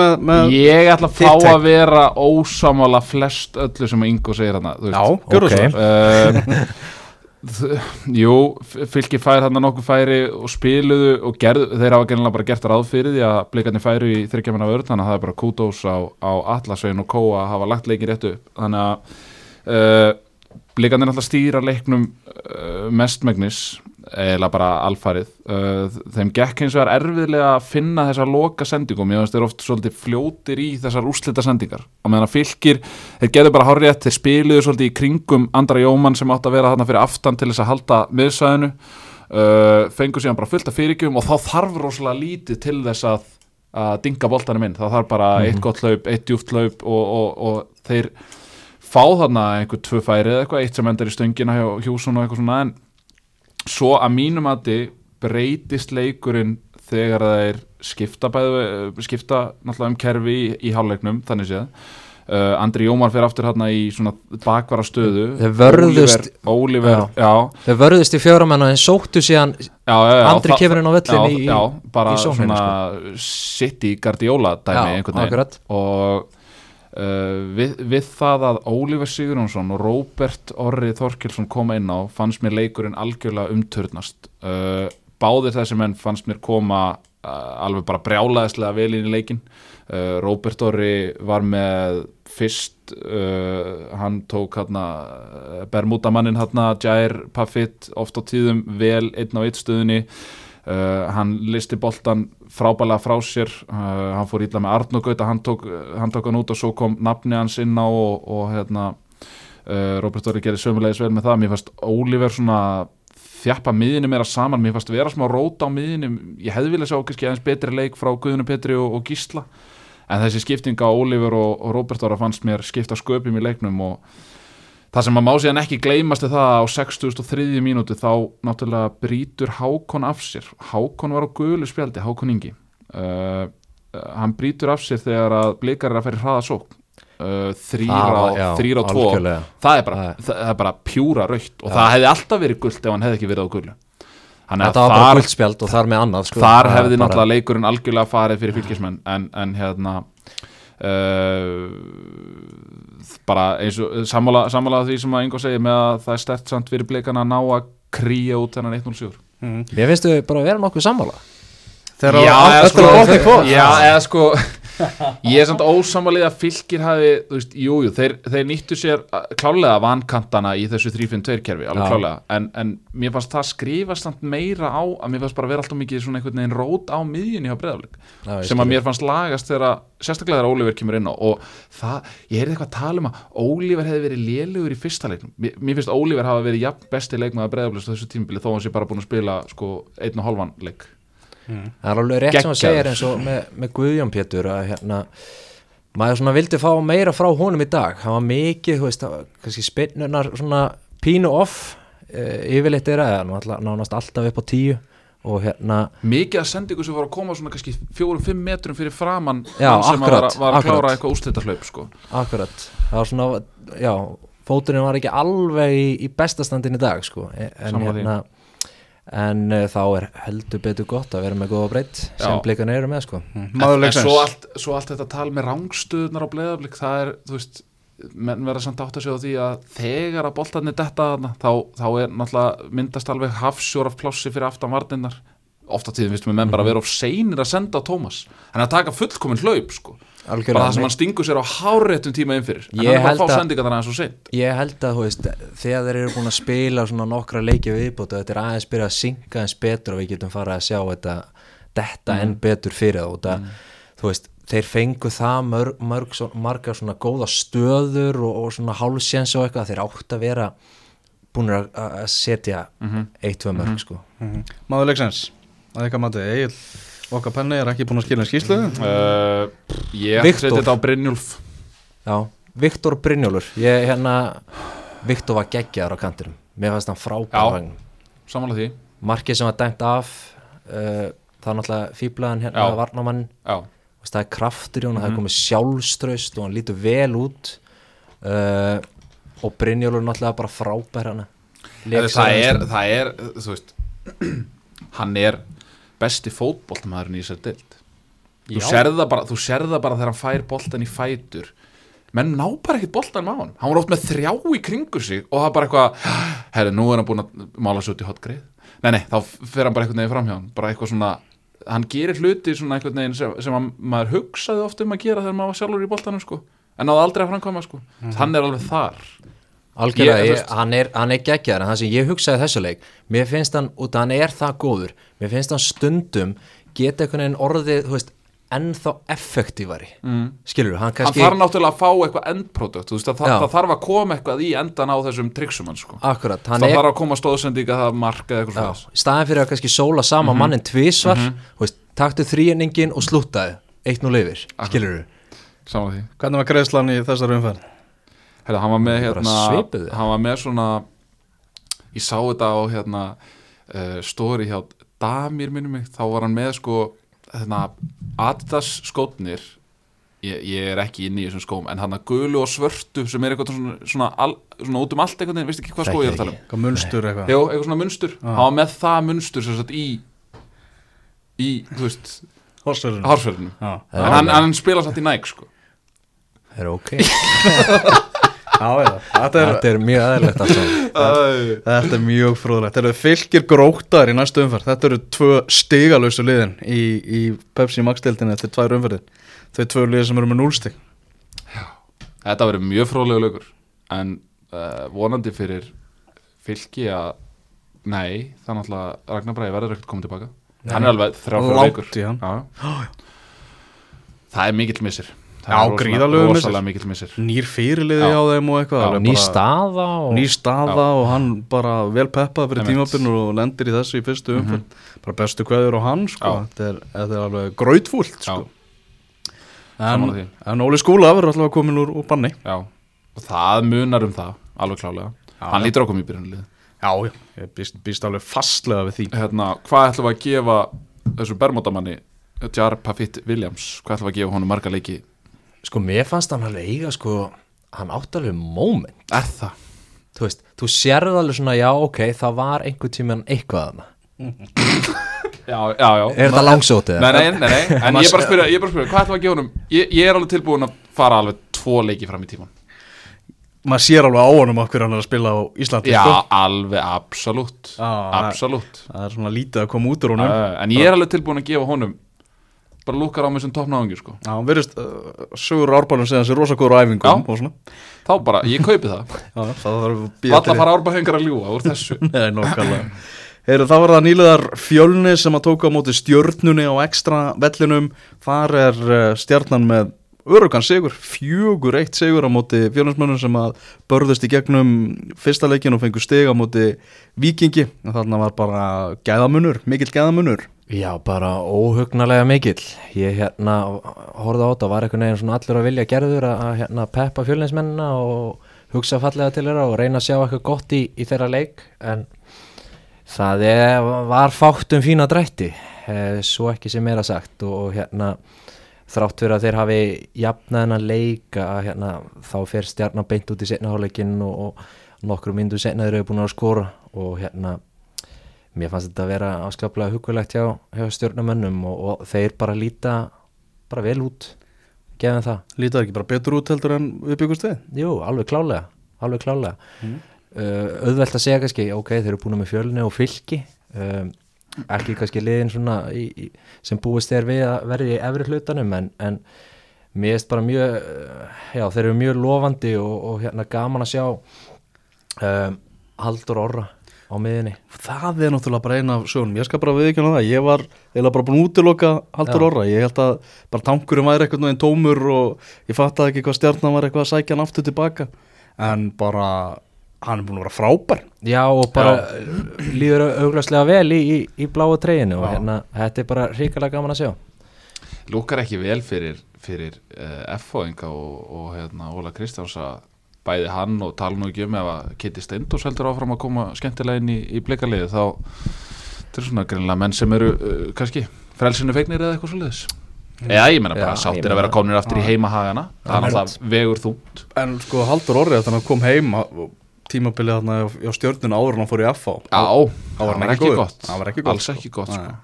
með, með Ég ætla að fá take. að vera ósamála flest öllu sem Ingo segir hann Já, gjörðu Ok. svo Jú, fylki fær hann nokkuð færi og spiluðu og gerðu, þeir hafa gennilega bara gert ráð fyrir því að blikarnir færu í þryggjamanna vörð þannig að það er bara kútós á, á Atlasvein og Kóa að hafa lagt leikin rétt upp. Þannig að uh, blikarnir alltaf stýra leiknum uh, mestmegnis eða bara alfarið. Uh, þeim gekk eins og er erfiðlega að finna þessar loka sendingum, ég veist þeir oft svolítið fljótir í þessar úrslita sendingar og meðan að fylgir, þeir gerðu bara hárrétt þeir spiluðu svolítið í kringum Andra Jómann sem átt að vera þarna fyrir aftan til þess að halda miðsæðinu uh, fengu síðan bara fullt af fyrirgjum og þá þarf rosalega lítið til þess að, að dinga boltanum inn, það þarf bara eitt gott hlaup, eitt djúft hlaup og, og, og þeir fá þarna einhver tvö færi eða eitthvað, eitt sem endar í stöngina hjá Hjússon og eitthvað svona en svo að mínum að breytist leikurinn þegar þeir skipta bæðu, skipta náttúrulega um kerfi í, í hálfleiknum, þannig séð. Uh, Andri Jómar fer aftur hérna í svona bakvara stöðu Þeir vörðust- Oliver, Oliver já, Þeir vörðust í fjóramenn og þeir sóttu síðan já, já, já, Andri það- kemur inn á völlinn já, í- já, bara í sókninni, svona City Guardiola dæmi Já, einhvern veginn. og uh, við, við það að Ólífer Sigurjónsson og Róbert Orri Þorkilsson koma inn á fannst mér leikurinn algjörlega umturnast. Uh, báðir þessi menn fannst mér koma uh, alveg bara brjálaðislega vel inn í leikin Róbert Orri var með fyrst hann tók hérna Jair Paffit oft á tíðum vel einn á eitt stöðunni Uh, hann listi boltan frábælega frá sér. Uh, hann fór ítla með Arnó Gauta hann tók, hann út og svo kom nafni hans inn á og, og hérna uh, Robert Dóri gerir sömulegis vel með það. Mér fannst Óliver svona þjappa miðinni meira saman, mér fannst vera smá róta á miðinni, ég hefði viljað sjá kannski aðeins betri leik frá Guðinu Petri og, og Gísla. En þessi skipting á Óliver og, og Robert Dóra fannst mér skipta sköpum í leiknum og Það sem að má síðan ekki gleymast er það að á 6003. mínútu þá náttúrulega brýtur Hákon af sér. Hákon var á gulu spjaldi, Hákon Ingi. Uh, uh, hann brýtur af sér þegar að blikar er að ferja hraða sók. Uh, þrýra, og, tvo. Það er, bara, Það er bara pjúra raukt og Já. það hefði alltaf verið gult ef hann hefði ekki verið á. Þannig Þetta var bara þar, guldspjald og þar með annað sko. þar hefði náttúrulega leikurinn algjörlega farið fyrir fylgismenn en, en hérna uh, bara eins og sammála, sammála því sem að Ingo segir með að það er stert samt fyrir blikana að ná að kríja út þennan 1-0-7 Mér finnst þau bara að vera nokkuð sammála. Þegar Já, á- eða öllu sko, á botni kvot já, eða sko ég er samt ósamalið að fylgir hafi, þú veist, jú, jú, þeir, þeir nýttu sér uh, klálega vankantana í þessu 3-5-2 kerfi, alveg klálega en, en mér fannst það skrifast samt meira á að mér fannst bara vera alltaf mikið svona einhvern veginn rót á miðjunni Já, ég sem að mér fannst lagast þegar sérstaklega þegar Ólífer kemur inn á og það, ég heyrði eitthvað að tala um að Ólífer hefði verið lélugur í fyrsta leiknum. Mér, mér finnst Ólífer hafa verið jafn besti leikmaður breyðaflik leik Það er alveg rétt sem að segja eins og með, með Guðjón Pétur að hérna maður svona vildi fá meira frá honum í dag hann var mikið, þú veist, það var kannski spinnunar svona pínu off uh, yfirleitt er að náttúrulega nánast alltaf upp á tíu og hérna mikið að sendingu sem var að koma svona kannski fjórum-fimm metrum fyrir framann Já, sem akkurat, var, var að klára eitthvað úrslitahlaup sko. akkurat, það var svona já, fóturinn var ekki alveg í, í bestastandin í dag sko en, Sammála því. En uh, þá er heldur betur gott að vera með góða breytt sem blikan eru með sko. En, Maður en leiksins. svo, allt, svo allt þetta tal með rángstöðunar á bleðaflik það er, þú veist menn verða samt átt að segja á því að þegar að boltarnir detta þarna þá, þá er náttúrulega myndast alveg hafsjór af plássi fyrir aftan varninnar ofta tíðum vistum við menn bara að vera of seinir að senda á Tómas hann er að taka fullkomin hlaup sko bara algjörlega það sem hann stingur sér á háréttum tíma inn fyrir en hann er bara að fá að- sendingar þannig að svo seint. Ég held að, þú veist, þegar þeir eru búin að spila svona nokkra leiki viðbútu þetta er aðeins byrja að synka eins betur og við getum farið að sjá þetta detta enn betur fyrir það og það, þú veist, þeir fengu það mörg, mörg svo, margar svona góða stöður og, og svona hálsjens og eitthvað, þeir átt að vera búin að, að setja eitt, tvö mörg, sko. Máður að eitthvað matið Egil okkar penni er ekki búin að skilja skýslu uh, ég að setja þetta á Brynjulf Já, Viktor Brynjólfur. Ég, hérna, Viktor var geggjaður á kantinum. Mér fannst hann Já. frábæð samanlega því. Markið sem var dæmt af uh, það er náttúrulega fýblaðan hérna Já. varnamann, já, það er kraftur í hún það er komið sjálfströst og hann lítur vel út. Uh, og Brynjólfur er náttúrulega bara frábær hana Eða, það er, það er, þú veist hann er besti fótboltamæðurinn í þessari dild þú það bara, bara þegar hann fær boltan í fætur. Menn ná bara ekkert boltan með hann hann var oft með þrjá í kringur sig og það er bara eitthvað, herri, nú er hann búin að mála svo út í hotgrið, nei, nei, þá fer hann bara einhvern veginn framhjá hann, bara eitthvað svona hann gerir hluti svona einhvern veginn sem, sem að maður hugsaði oft um að gera þegar maður var sjálfur í boltanum, sko. En náði aldrei að framkvæma, sko. Hann er alveg þar Algjörlega, Ég- þú hann, er, hann er geggjaður en það sem ég hugsaði þessu leik mér finnst hann, að hann er það góður mér finnst hann stundum geta einhvern veginn orðið, þú veist, ennþá effektívari, mm. skilur hann hann kannski, þarf náttúrulega að fá eitthvað endprodukt þú veist, það, það þarf að koma eitthvað í endan á þessum tryggsum hann, sko. Akkurat, hann það er þarf að koma stóðsendinga, það marka eða eitthvað Já, svona í staðin fyrir að kannski sóla sama Mhm. mannin tvisvar þú veist, taktu þrýjenningin og slúttaði eitt nú lifir, skilur þú saman því. Hvernig var greiðslan í þessari umferð? Herra, hann var með hérna hann var með svona ég sá þetta á hérna uh, stóri hjá Damir minnum mig, þá var hann með sko hérna Adidas skótnir ég, ég er ekki inn í þessum skóm en hann að gulu og svörtu sem er eitthvað svona, svona, al, svona út um allt einhvern veginn, veist ekki hvað skó ég er að tala um? Hvað munstur eitthvað? Jó, eitthvað svona munstur, hann var með það munstur sem sagt í í, þú veist, Horsverðinu Já, en hann, hann spila samt í næk sko. Er ok, já, þetta er, þetta er mjög aðeinlegt alltaf þetta er mjög fróðlegt. Þetta eru fylgir grótar í næstu umferð. Þetta eru tvö stigalösu liðin í, í Pepsi Max-deildinni eftir tvær umferðir. Þau tvö liðin sem eru með núlstig Þetta verður mjög fróðlega lögur en uh, vonandi fyrir fylki að nei, er náttúrulega Ragnar Bræði verður ekkert komið tilbaka hann er alveg þrjá fyrir Langt leikur í hann. Já. það er mikill missir Það er rosalega- mikill missir. Nýr fyrirliði á þeim og eitthvað ný staða og ný staða og hann bara vel peppað fyrir tímabinn og lendir í þessu í fyrstu umferð. Bara bestu kveður á hann sko. Þetta, er, þetta er alveg Já. sko. En, en Óli Skúla verður alltaf komin úr, úr banni. Já. og það munar um það alveg klálega hann já. lítur okkur í byrjunlið já, já, ég býst, býst alveg fastlega við því. Hérna, hvað ætlum við að gefa þessu bermótamanni Jar Pafitt Williams? Hvað ætlum við að gefa honum marga leiki sko mér fannst hann alveg eiga sko, hann átti alveg moment er það? þú veist, þú sérðu alveg svona já ok, það var einhver tíman eitthvað þarna Já, já, já er þetta langsótið? Nei, nei, nei, nei, en ég er bara að spyrja, ég er bara að spyrja, hvað ætlum við að gefa honum? Ég, ég er alveg tilbúin að fara alveg tvo leiki fram í tíman. maður sér alveg á honum okkur hann er að spila á Íslandi Já, sko. alveg, absolutt, Já, absolutt. það er svona lítið að koma út úr honum Uh, en ég er alveg tilbúin að gefa honum, bara lúkar á mig sem toppnáðingi, sko. Já, hann verðist uh, sögur árbælum segja þessi rosa góður á æfingum Já. Þá bara, ég kaupi það. Já, það þarf að býja Alla fara árbæðingar að ljúa úr þessu. Nei, nokkarlega Heyru, þá var það nýleðar fjölni sem að tóka á móti stjörnunni á ekstra vellinum Þar er uh, stjarnan með örugan sigur, fjögur eitt sigur á móti fjölninsmönnum sem að börðust í gegnum fyrsta leikin og fengur stig á móti vikingi Þarna var bara gæðamunur, mikill gæðamunur Já, bara óhugnalega mikill. Ég hérna horfði á þetta var einhvern veginn svona allur að vilja gerður að, hérna, peppa fjölinsmennina og hugsa fallega til þeirra og reyna að sjá eitthvað gott í, í þeirra leik en það er, var fátt um fína drætti eh, svo ekki sem er að sagt. Og, og hérna þrátt fyrir að þeir hafi jafnað hennar leik að hérna, þá fer stjarnar beint út í setnaháleikin og, og nokkru myndu setna þeir eru búin að skora og hérna mér fannst þetta að vera afskaplega hugulegt hjá, hjá stjórnumönnum og, og þeir bara líta bara vel út. Gefum það, Lítið ekki bara betur út heldur en við byggust við? Jú, alveg klálega alveg klálega. Uh, auðvelt að segja kannski, ok, þeir eru búin með fjölni og fylki. Um, ekki kannski liðin svona í, í, sem búist þeir við að verði í efri hlutanum en, en mér finnst bara mjög eh, já, þeir eru mjög lofandi og, og hérna gaman að sjá um, Haldur Orra á miðinni Það er náttúrulega bara eina af sögunum, ég skal bara viðkjöna það, ég var eiginlega bara búin útiloka Haldur Já. Orra, ég held að bara tankurinn væri eitthvað en tómur og ég fattaði ekki hvað stjarnan var eitthvað að sækja hann aftur tilbaka, en bara hann er búin að vera frábær. Já og bara líður auglastlega vel í, í, í bláu treyinu og Já. hérna þetta er bara hrikalega gaman að sjá. Lúkar ekki vel fyrir, fyrir uh, F-fóðinga og, og hérna, Óla Kristjáns að bæði hann og tala nú ekki um ef að Kitty Steindors heldur áfram að koma skemmtilega inn í, í blikarliði þá þetta er svona greinlega menn sem eru uh, kannski frelsinu fegnir eða eitthvað svoleiðis. Já, ég meina bara Já, sáttir að vera komnir aftur í heimahagana. Það er náttúrulega vegur þungt. En sko Haldur Orri þannig að kom heim að- tímabilið þarna á, stjörnuna áður en hann fór í FH. Já, það var ekki gott. Það var ekki gott, Alls sko. ekki gott sko.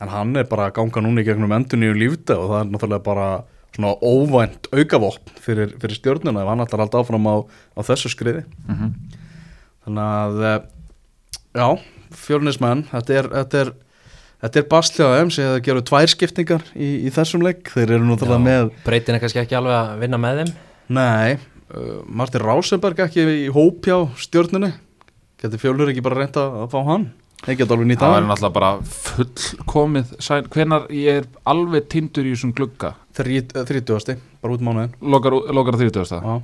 En hann er bara að ganga núna í gegnum endun í lífda og það er náttúrulega bara svona óvænt aukavopn fyrir, fyrir stjörnuna ef hann ætlar alltaf áfram á, á þessu skriði. Mhm. Þannig að, eh, já, fjörnismenn, þetta er, þetta er, þetta er þeim sem það gerur tvær skiptingar í, í þessum leik. Þeir eru náttúrulega með, breytin er kannski ekki alveg að vinna með þeim nei, uh, Martin Rásenberg ekki í hóp hjá stjörnunni. Getur fjölur ekki bara reynda að fá hann? Þeir geta alveg nýtt Það að væri náttúrulega bara fullkomið sæn, hvenar ég er alveg tindur í þessum glugga? Þrítugasti, bara út mánuðin. lokar, að þrjútugasta Já.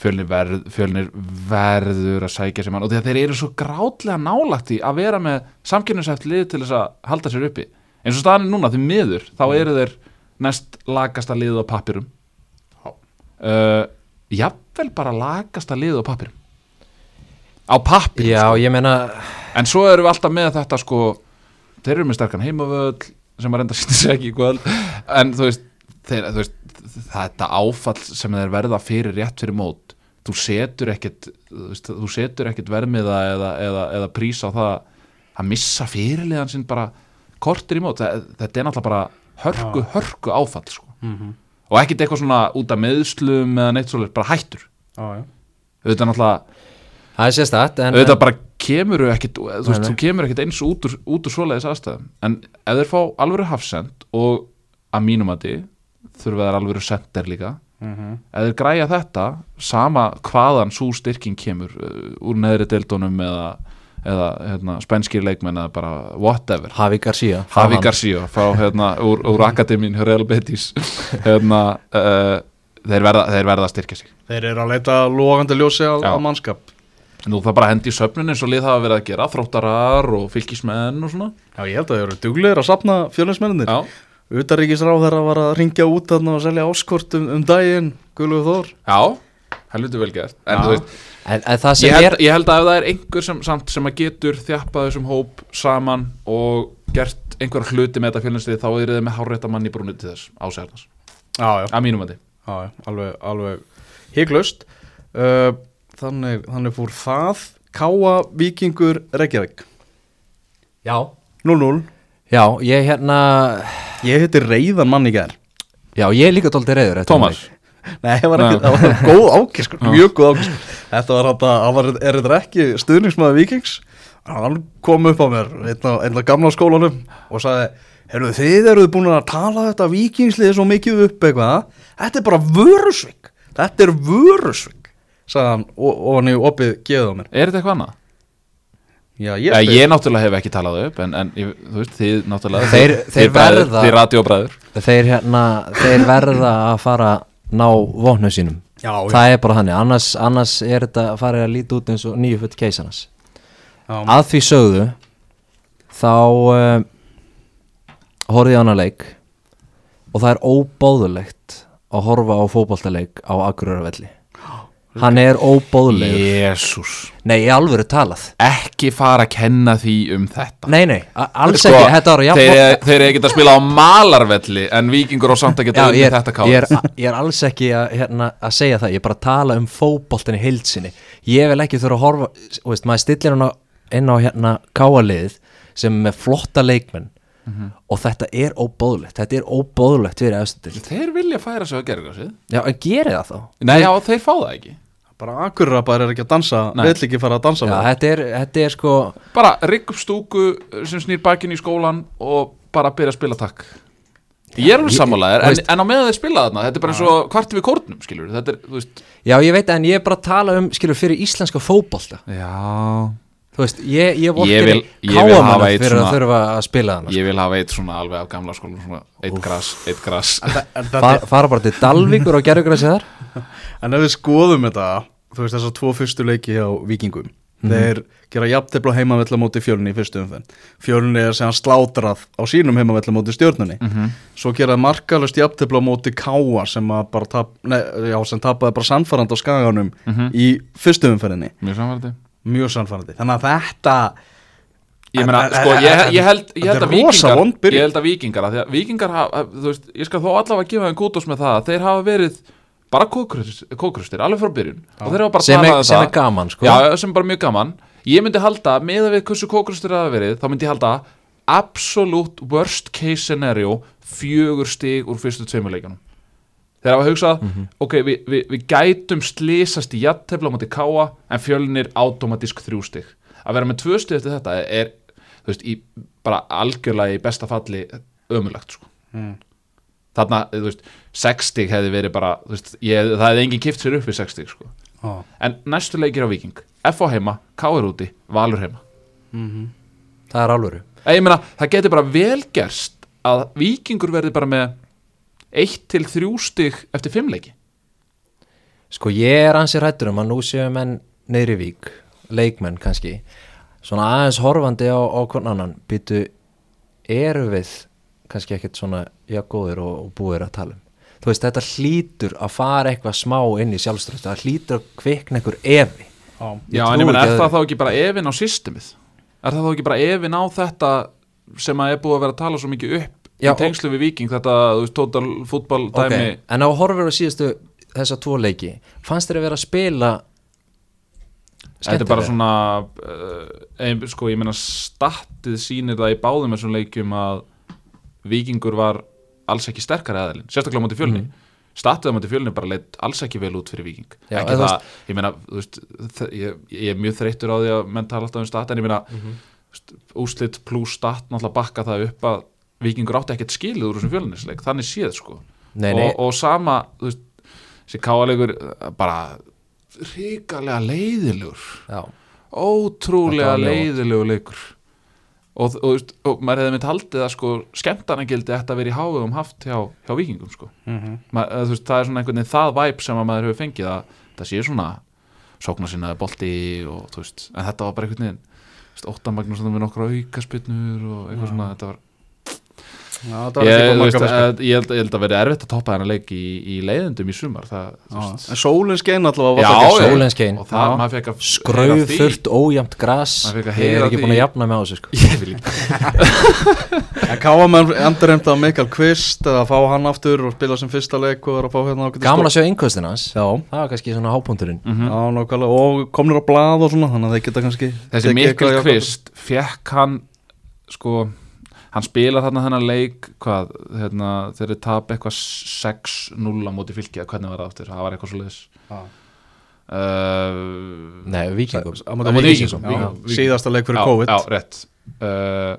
fjölnir, verð, fjölnir verður að sækja sér mann. Og því að þeir eru svo grátlega nálægt í að vera með samkynnsæft lið til þess að halda sér uppi. Eins og staðan er núna því miður þá eru þeir næst lagasta lið á pappirum uh, jafnvel bara lagasta lið á pappirum á pappirum Já, ég meina En svo erum við alltaf með þetta sko Þeir eru með sterkan heimavöll sem að reynda að sýna sig ekki í kvöld. En þú veist, þeir, þú veist Þetta áfall sem þeir verða fyrir rétt fyrir mót Þú setur ekkit Þú, veist, þú setur ekkit vermiða eða, eða, eða prís á það að missa fyrirliðan sinn bara kortir í mót. Þetta er náttúrulega bara hörku, hörku áfall sko. Mhm. Og ekkit eitthvað svona út af meðslum eða neitt svoleiðis, bara hættur. Er náttúrulega það er sérstætt en, auðvitað bara kemur ekkit, þú veist, þú kemur ekkit eins út úr, út úr svoleiðis aðstæðum. En ef þeir fá alvöru hafsend og að mínum að þið þurfa þeir alvöru sender líka Mhm. ef þeir græja þetta sama hvaðan svo styrking kemur uh, úr neðri deildunum eða, eða hérna, spænskir leikmenn eða bara whatever. Hafi Garcia. Javi Garcia frá hérna úr, úr akademín Real Betis. Hérna uh, þeir, verða, þeir verða að styrkja sig. Þeir eru að leita logandi ljósi á, á mannskap. Nú það bara að hendi í söfnun eins og lið hafa verið að gera þróttarar og fylgismenn og svona Já, ég held að þeir eru duglegir að sapna fjölnismennir. Já, Utaríkisráð þeirra var að ringja út þarna og selja áskort um, um daginn, Guðlúð Þór. já, helviti vel gert En Já. þú veist, en, en það sem ég held, er ég held að ef það er einhver sem, samt sem að getur þjappað þessum hóp saman og gert einhver hluti með þetta fjölnistið þá er þið með hárrétta mann í brúnið til þess ásælnast, Já, já. að mínum að þið Já, já, alveg, alveg hygglust. Uh, þannig, þannig fór það Káa Víkingur Reykjavík. Já, 0-0. já, ég hérna Ég heiti Reyðan mann í gær. Já, ég er líka tóldi reyður Tómas, Nei, það var, var góð ákiskur, mjög góð ákiskur. Þetta var þetta, það var, er þetta ekki stuðningsmaður Víkings? Hann kom upp á mér, einn af, einn af gamla skólanum og sagði, heyrðu þið eruð búin að tala þetta Víkingslið svo mikið upp eitthvað, þetta er bara vörusvik, þetta er vörusvik, sagði hann og, og hann í opið geðið á mér. er þetta eitthvað annað? Já, Ég, ég, ég náttúrulega hef ekki talað upp en, en þú veist, þið náttúrulega Þeir- þið þeir bræður, verða- Þið radiobræður Þeir hérna, þeir verða að fara ná vopnum sínum. Já, já, Það er bara þannig, annars, annars er þetta að fara að líta út eins og nýju futt keisanas já, Að því sögðu þá uh, horfði ég á hana leik og það er óbóðulegt að horfa á fótboltaleik á Akureyravelli Hann er óbóðulegur Jésús Nei, í alvöru talað. Ekki fara að kenna því um þetta. Nei, nei, alls Sko, ekki. Þetta var jafn þeir, þeir eru ekkert að spila á malarvelli en vikingur og samt að geta Já, ég er, þetta káð ég, ég er alls ekki að, hérna, að segja það, ég er bara að tala um fótboltin í heilsinni, ég vil ekki þurfa að horfa, veist, maður stillir hann á, inn á hérna káaliðið sem er flotta leikmenn og þetta er óbóðlegt, þetta er óbóðlegt fyrir efstil, Þeir vilja færa sig að gera þessi já, en geri það þá? Nei, já, þeir fá það ekki. Bara akkurrabar er ekki að dansa, Nei. vill ekki fara að dansa Já, þetta er, þetta er sko Bara rigg upp stúku sem snýr bakinn í skólan og bara byrja að spila takk. Ég er alveg sammálaðir, en, en á meðan þeir spila þarna Þetta er bara eins og kvart við kórnum, skilur Þetta er, þú veist Já, ég veit en ég er bara að tala um, skilur, fyrir íslenska fótbolta. Já Þú veist, ég, ég vorkir káamann fyrir svona- að þurfa að spila þannig Ég vil hafa eitt svona alveg af gamla skóla svona, Eitt gras, eitt gras. Far, fara bara til Dalvíkur og gerðugrassi þar? En ef við skoðum þetta, þú veist þessar tvo fyrstu leiki á vikingum Þeir gera jafntefla heimavella móti fjölunni í fyrstu umfenn Fjölunni er sem slátrað á sínum heimavella móti stjórnunni Svo gera markalust jafntefla móti káa sem, að bara tap, nei, já, sem tapaði bara sannfærand á skaganum í fyrstu umfenninni Mjög sannfærandi. Þannig að þetta Ég meina, sko, ég, ég held, ég held að vikingar. Ég held að vikingar, að því að vikingar hafa, veist, ég skal þó allavega gefa þeim kútos með það að þeir hafa verið bara kókrustir, alveg frá byrjun. Sem, er, um sem er gaman, sko. Já, sem er bara mjög gaman. Ég myndi halda, með að við hversu kókrustir hafa verið þá myndi ég halda absolute worst case scenario fjögur stig úr fyrstu tveimuleikunum Þeir hafa hugsað, ok, við, við, við gætum slísast í jattefla á móti káa en fjölnir automatísk þrjú stig. Að vera með tvö stig eftir þetta er, þú veist, í, bara algjörlega í besta falli ömulegt, sko. Mm. Þarna, þú veist, sex stig hefði verið bara, veist, ég, það hefði engin kipt sér upp við sex stig, sko. Á, En næstu leikir á Viking F á heima, K er úti, Valur heima. Það er alvöru. Eða, Ég meina, það getur bara vel gerst að Víkingur verði bara með 1 til 3 stig eftir 5 leiki. Sko ég er ansi hrættur um að nú séu menn neyri vík, leikmenn kannski. Svona aðeins horfandi á, á hvern annan. Býtu eru við kannski ekkert svona já góðir og, og búir að tala um? Þú veist þetta hlýtur að fara eitthvað smá inn í sjálfströft, það hlýtur að kvikna einhver Ég Já, trúi en ég ekki er það þá ekki bara efin á systemið? Er það þá ekki bara efin á þetta sem að er búið að vera að tala svo mikið upp Já, í tengslu við Viking, þetta, þú veist, total fútbol dæmi. Ok, en á horfur á síðustu þessa tvo leiki, fannst þér að vera að spila Þetta er bara svona uh, sko, ég meina statið sýnir það í báðum þessum leikjum að Víkingur var alls ekki sterkari aðeilin, sérstaklega á móti fjölni. Mm. statið á móti fjölni bara leitt alls ekki vel út fyrir Víking. Já, ekki eða það, ég meina þú veist, ég, ég er mjög þreyttur á því að menn tala alltaf um stat en ég meina mm úslit pluss stat náttúrulega bakka það upp að Víkingur átti ekkert skilið úr þessum fjölnisleik þannig séð sko Nei, nei, og, og sama, þú veist þessi káalegur bara ríkalega leiðilegur já, ótrúlega Þetta var ljótt. leiðilegu leikur og, og, og maður hefði mynd haldið að sko skemmtarnagildi ætti að vera í hávegum haft hjá, hjá vikingum sko Mhm. Ma, eða, þú veist, það er svona einhvern veginn það væp sem að maður hefur fengið að það sé svona sókna sinna bolti og þú veist, en þetta var bara einhvern veginn Óttan Magnús með nokkra aukaspytnur og eitthvað Já. svona þetta var, Já, ég, ekki veist, að, ég, held, ég held að vera erfitt að toppa þennan leik í, í leiðendum í sumar En sólinn skein allavega Já, var það já. ekki sólin skein að skrauð þurft ójæmt að ég er ekki búin að jafna mig á þessu sko. Ég vil En Káamenn endur heimta Mikael Kvist eða fá hann aftur og spila sem fyrsta leik og að fá hérna ákveðið gaman að sjá innkvöstin hans. Það var kannski svona hápunkturinn. Mhm. já, nákvæmlega. Og komnir á blað og svona þannig að þeir geta kannski þessi í Kvist fekk hann sko hann spilar þarna þennan leik hvað, hérna, þeir eru tap eitthvað 6-0 á móti fylki hvernig var það aftur, það var eitthvað svo leiðis Já. uh, nei, vikingum Á móti. Víkingum. Síðasta leik fyrir já, COVID. já, rétt. Uh,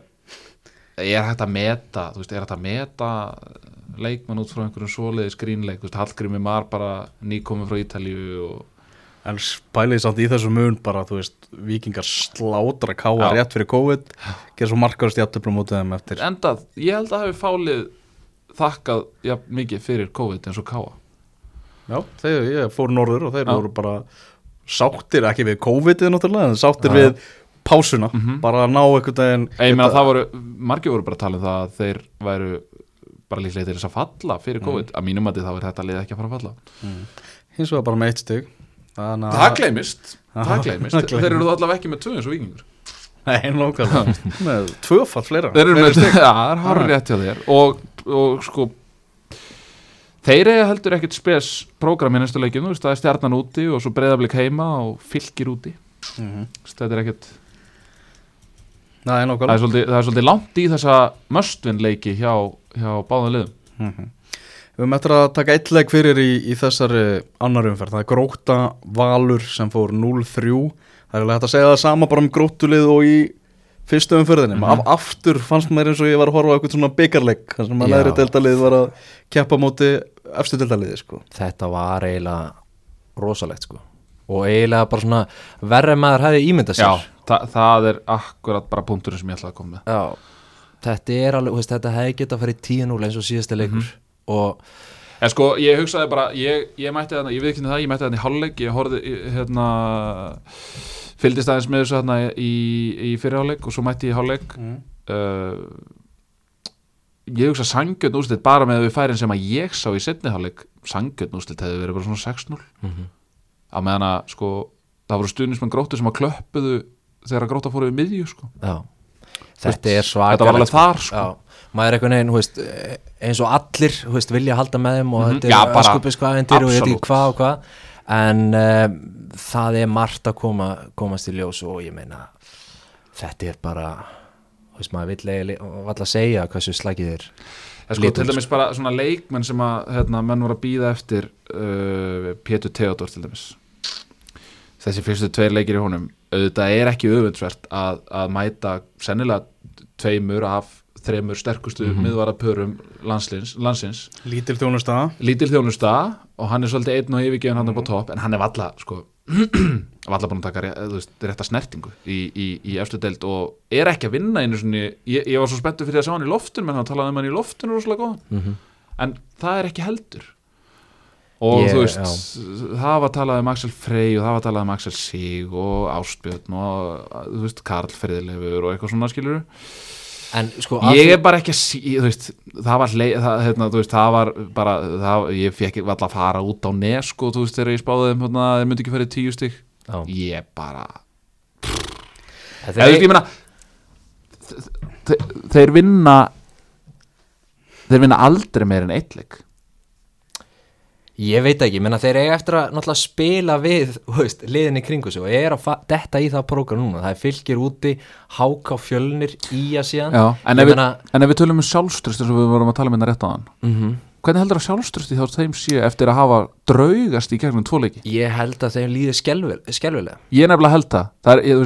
er hægt að meta þú veist, er hægt að meta leikmann út frá einhverjum svoleiðis grínleik, þú veist, Hallgrími Mar bara nýkomið frá Ítalíu og En spælið samt í þessu mun bara, þú veist, vikingar slátra káa Já. rétt fyrir COVID gera svo markarist jafntöflum út þeim eftir endað, ég held að hafi fálið þakkað ja, mikið fyrir COVID eins og Káa Já, þeir, ég fór norður og þeir Já. voru bara sáttir, ekki við COVID-ið náttúrulega, en sáttir Já. við pásuna, Mhm. bara að ná einhvern veginn ég meina það voru, margir voru bara að tala um það að þeir væru bara líklega til þess að falla fyrir COVID, að mínum að þá er þetta lið ekki að fara að falla hins vegar bara með eitt stygg Þannig að það gleymist, það gleymist. Það þeir eru allavega ekki með tvö eins og vikingur Nei, nákvæmlega, með tvöfall fleira. Þeir eru með, stig. já, það er hár rétt hjá þér. Og, og sko þeir eiga heldur ekkert spes prógram í næstu leikinu, þú veist, það er stjarnan úti og svo breyðablík heima og fylgir úti. Mhm. Þú veist, þetta er ekkert Nei, það er svolítið, það er svolítið langt í þessa möstvinn leiki hjá, hjá báðum liðum. Mhm. Við höfum eftir að taka eitt leik fyrir í, í þessari annar umferð, það er gróta valur sem fór 0-3 það er alveg hægt að segja það sama bara um grótulið og í fyrstu umferðinni, mm af, aftur fannst mér eins og ég var að horfa á eitthvað svona byggarleik þar sem að Já. næri deildalið var að keppa móti efstu deildaliði sko. þetta var eiginlega rosalegt sko. Og eiginlega bara svona verri en maður hefði ímyndað Já, sér þa það er akkurat bara punkturinn sem ég ætlaði að koma með. Já, þetta er alveg, þú veist, þetta hefði getað að fara í 10-0 eins og síðasta leikur og En sko, ég hugsaði bara, ég, ég mætti þarna, ég ekki það, ég mætti þarna í hálfleik, ég horfði, hérna, fylgdist aðeins með þessu þarna í, í fyrirháleik og svo mætti ég í hálfleik. mm. Uh, ég hugsa sangjöld úrslit bara með við færin sem að ég sá í setni hálfleik, sangjöld úrslit hefði verið bara svona 6-0. Mhm. Á meðan að, sko, það voru stuðnismenn gróttu sem að klöppuðu þegar að gróta fóru við miðju, sko. já, þetta er svakalegt Þetta var alveg þar, sko. Já, maður er einhvern veginn, þú veist, eins og allir, þú veist, vilja halda með þeim og Mhm. þetta Já, er bara- öskupisk aðeindir og ég veit ekki hvað og hvað en um, það er margt að koma, komast í ljós og ég meina þetta er bara þú veist, maður vill að segja hversu slagið er sko, til dæmis bara svona leikmenn sem að hérna, menn voru að býða eftir uh, Pétur Theodor til dæmis. Þessi fyrstu tveir leikir í honum auðvitað er ekki auðvundsvert að, að mæta sennilega tveimur af þremur sterkustu mm miðvarapörum landsins, landsins. Lítil þjónusta. Lítil þjónusta og hann er svolítið einn og yfirgefin hann upp á topp en hann er valla sko valla búin að taka rétt, rétta snertingu í, í, í efstu deild og er ekki að vinna einu svona, ég, ég var svo spenntur fyrir að sjá hann í loftun menn hann talaði um hann í loftun rosalega góðan. Mm -hmm. en það er ekki heldur. Og Ég- þú veist það var talað um Axel Frey og það var talað um Axel Sig og Ástbjörn og þú veist Karl Friðleifur og eitthvað svona skilur en sko ég er bara ekki að sí, veist, það var leið, það, hérna, veist, það var bara það, ég fekk alltaf að fara út á nes sko, þú veist, þegar ég spáði þeim hérna, þeir myndi ekki fyrir tíu stygg ég bara, Þetta eða, ég meina þe- þe- þeir vinna þeir vinna aldrei meir en eitt leik ég veit ekki, menna þeir eiga eftir að spila við, veist, liðinni kringu sig og ég er að detta í það prógram núna. Það er fylgir úti, háka fjölnir í að síðan. Já, en, ef við, meina- en ef við tölum um sjálfströst eins og við vorum að tala um hérna rétt á hann mm hvernig heldur að sjálfströsti þá þeim sé eftir að hafa draugast í gegnum tvo leiki? Ég held að þeim líði skelvilega ég nefnilega held það. Það er,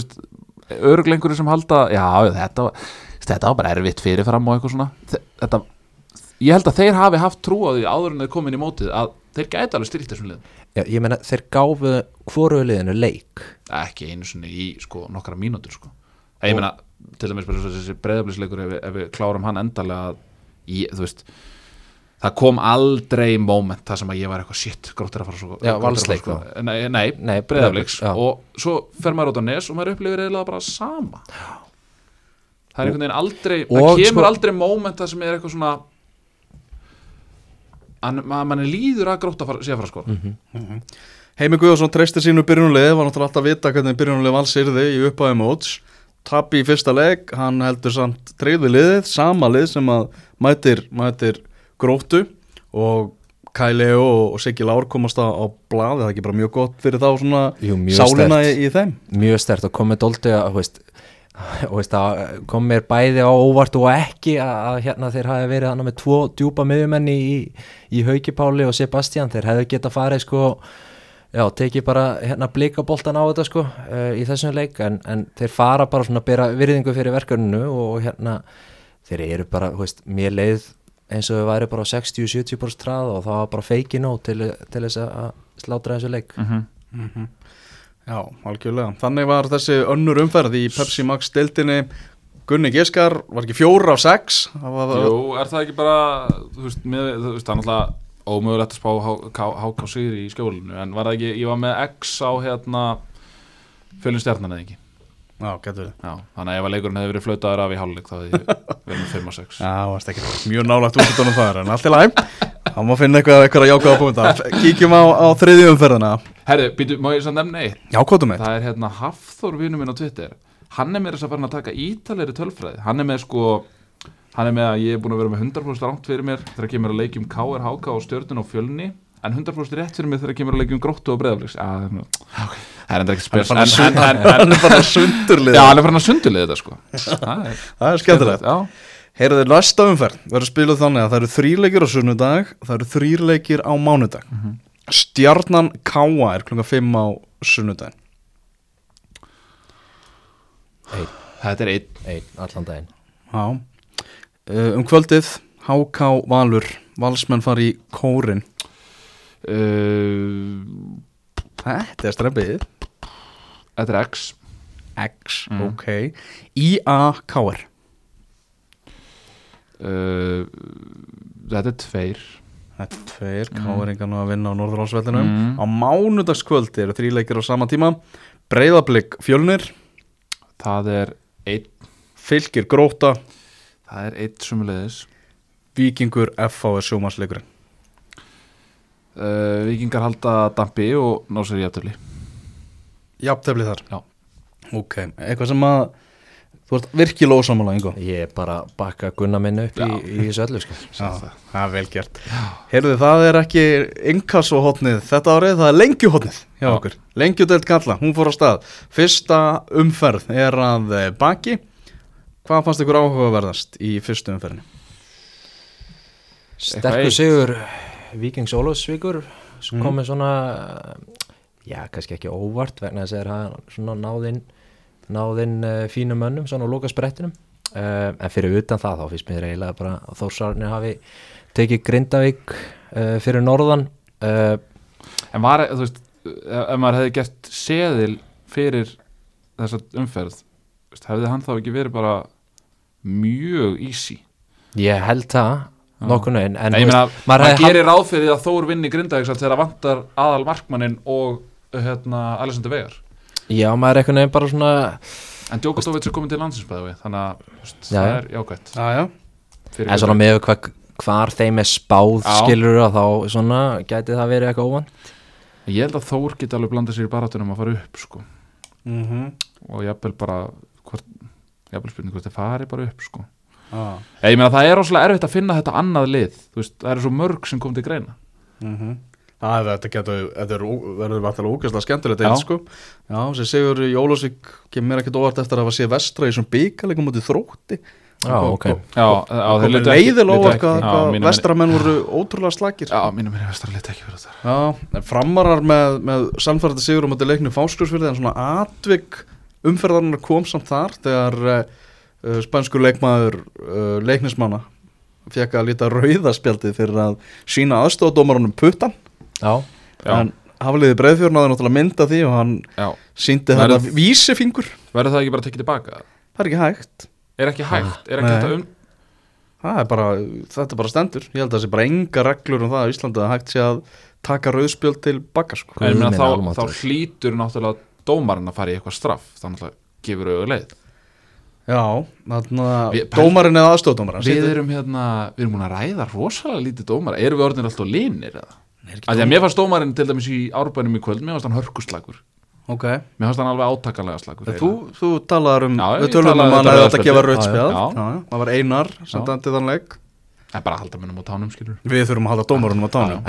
örglengur sem halda já, þetta, þetta var bara erfitt fyrirfram og eitthvað svona. Þe- þetta, ég held að þeir hafi haft trú á því áður en þeir komin í mótið að þeir gæti alveg styrkt þessum liðum. Já, ég meina þeir gáfu hvoruðu liðinu leik. Ekki einu sinni í sko nokkra mínútur sko. Ég meina, til dæmis þessi breyðablisleikur ef, ef við klárum hann endalega ég, þú veist það kom aldrei moment það sem að ég var eitthvað shit, gróttir að fara svo Já, Valsleik þá. nei, nei, Nei, breyðabliks og svo fer maður út á nes og maður upplifir eiginlega bara sama. Það er einhvern veginn aldrei það Og kemur sko- aldrei moment það sem er eitthvað svona að ma- manni líður að gróta fara, sé að fara sko. Mhm. Heimi Guðarsson treysti sínu byrjunulegi var náttúrulega alltaf að vita hvernig byrjunulegi vals yrði í upphæði móts. Tapi í fyrsta leik, hann heldur samt treyði liðið, sama lið sem að mætir, mætir gróttu. Og Kæleo og, og Siggi Lár komast á, á blað, það er ekki bara mjög gott fyrir þá svona Jú, sálina í, sterkt. í þeim? Mjög stert og komið dóldi að, þú veist, þú veist, að kom mér bæði á óvart og ekki að, að hérna þeir hafi verið hana með tvo djúpa miðjumenni í, í Haukipáli og Sebastian, þeir hefðu geta farið sko, já, tekið bara hérna blikaboltan á þetta sko uh, í þessum leik, en, en þeir fara bara svona að bera virðingu fyrir verkefninu og, hérna, þeir eru bara, þú veist, mér leið eins og þau væri bara á 60-70% trað og það var bara feiki nóg til, til þess að slátra þessu leik. Mm Já, algjörlega. Þannig var þessi önnur umferð í Pepsi Max deildinni. Gunni Giskar var ekki fjóra af sex? Jú, er það ekki bara þú veist, með, þú veist, það er náttúrulega ómögulegt að spá Sigur í skjólinu en var það ekki, ég var með X á hérna fjölun stjarnan eða ekki Já, getur við Já, þannig að ef að leikurinn hefði verið flautaður af í hálfleik þá hefði ég verið með 5 og 6 Já, það varst ekki mjög nálægt úrslutunum það en allt í læg Það má finna eitthvað, eitthvað að jákaða búin Kíkjum á, á þriðju umferðina. Herðu, býtu, má ég samt nefna eitt? Já, kvotum eitt Það er hérna Hafþór vinnu minn á Twitter. Hann er með þess að fara að taka ítalegri tölfræði. Hann er með sko Hann er með að ég er búin að vera með 100% rámt fyrir mér þegar kemur að leikjum KR, HK og stjörnun og fjölni en 100% rétt fyrir mér þegar kemur að leikjum gróttu og breyðafliks Það er enda ekki spes Hann er Hann er bara sundurlið Já, hann er farin að sundulið þetta sko. Það er Það er skemmtilegt. Já, Heyrðu, næsta umferð. Verður spiluð þannig að það eru þrýleikir á sunnudag það eru þrýleikir á mánudag. Stjarnan Káa er klunga 5 á sunnudaginn Þetta er einn. Einn, allan daginn. Já. Uh, Um kvöldið HK Valur. Valsmenn fari í kórin Þetta er strempið Þetta er X. X, Mm. ok. IA KR uh, Þetta er tveir. Þetta er tveir, Mm. KR engan að vinna á Norðurálsvellinum Mm. Á mánudagskvöldi eru þríleikir á sama tíma. Breiðablик Fjölnir. Það er einn. Fylgir Gróta Það er einn sumulegis Víkingur FH er sjómasleikurinn uh, Víkingar halda dampi og ná sér í aftöfli Jafntefli þar? Já. Ok, eitthvað sem að Þú ert virkilega ósamála, Ingo. Ég er bara að bakka gunna minni upp í, Já. í þessu öllu sko. Já, það er vel gert. Heyrðu, það er ekki inkasso-hotnið þetta árið, það er lengjuhotnið hjá Já. okkur. Lengjudelt kalla, hún fór á stað. Fyrsta umferð er að eh, baki. Hvað fannst ykkur áhugaverðast í fyrstu umferðinu? Sterkur sigur Víkings Ólafsvíkur Mhm. komið svona já, kannski ekki óvart vegna þess að þeir hafa svona náðinn náðinn uh, fínum mönnum svona á loka sprettinum uh, en fyrir utan það þá finnst mér eiginlega bara að Þórsarni hafi tekið Grindavík uh, fyrir norðan En var, þú veist, ef maður hefði gert seðil fyrir þessa umferð hefði hann þá ekki verið bara mjög easy ég held það. Nokkurnu en, en ég meina, maður, hefði gerir ráð fyrir að Þór vinni Grindavík samt þegar það vantar aðal markmannin og hérna, Alexander Vegar já, maður er einhvern veginn bara svona En Djokovic er komin til landsinsbæði þannig að veist, Já, það er jákvætt. Já, en svona með hva, hvar þeim er spáð Já. skilur að þá svona gæti það verið eitthvað óvan Ég held að Þór geti alveg blandað sér í barátunum að fara upp sko. mm og jafnvel bara hvort, jafnvel spurning hvort þið fari bara upp sko. Ah. Ég, ég meina það er rosalega erfitt að finna þetta annað lið. Veist, það eru svo mörg sem kom til greina. Mm Það er, ó- verður vantilega ógæslega skemmtilegt Já. einn sko. Já, sem segur Jólásvík kemur mér ekkert óvart eftir að hafa séð vestra í þessum byggalegum mútið þrótti. Já, ok. Litu óvart hvað vestramenn voru ótrúlega slagir Já, mínum er vestra lit ekki verið þar Já, en framarar með, með samfærandi sigur um þetta leiknu fáskursfyrði en svona atvik umferðarnar kom samt þar þegar uh, spænskur leikmaður uh, leiknismanna fekk að líta rauðaspjaldið fyrir að sína aðstofadómarunum puttan já, Já. en hafliði breiðfjörn náði náttúrulega mynda því og hann Já, síndi þetta vísifingur verður það ekki bara tekið tilbaka? það er ekki hægt Er ekki hægt? Er ekki Nei. þetta um það er bara, þetta er bara stendur ég held að það sé bara enga reglur um það á Íslandi að hægt sé að taka rauðspjöld til baka sko. Þá, þá hlýtur náttúrulega dómarinn að fara í eitthvað straff Þannig að gefur auðvitað leið já, þannig að Við- dómarinn eða aðstofadómarinn Við erum hérna, við erum búin að ræða rosalega lítið dómara. Erum við orðin alltaf linir eða? Af því að mér fannst dómarinn til dæmis í árbænum í kvöld Mér fannst hann hörkuslagur ok. Mér fannst hann alveg átakanlega slagur Þú, þú talaðar um, Já, við tölum um talaði að hann þetta að gefa já, það var einar sem Já. dæmdi þann leik. En bara halda munum á tánum skilur Við þurfum að halda dómarunum á tánum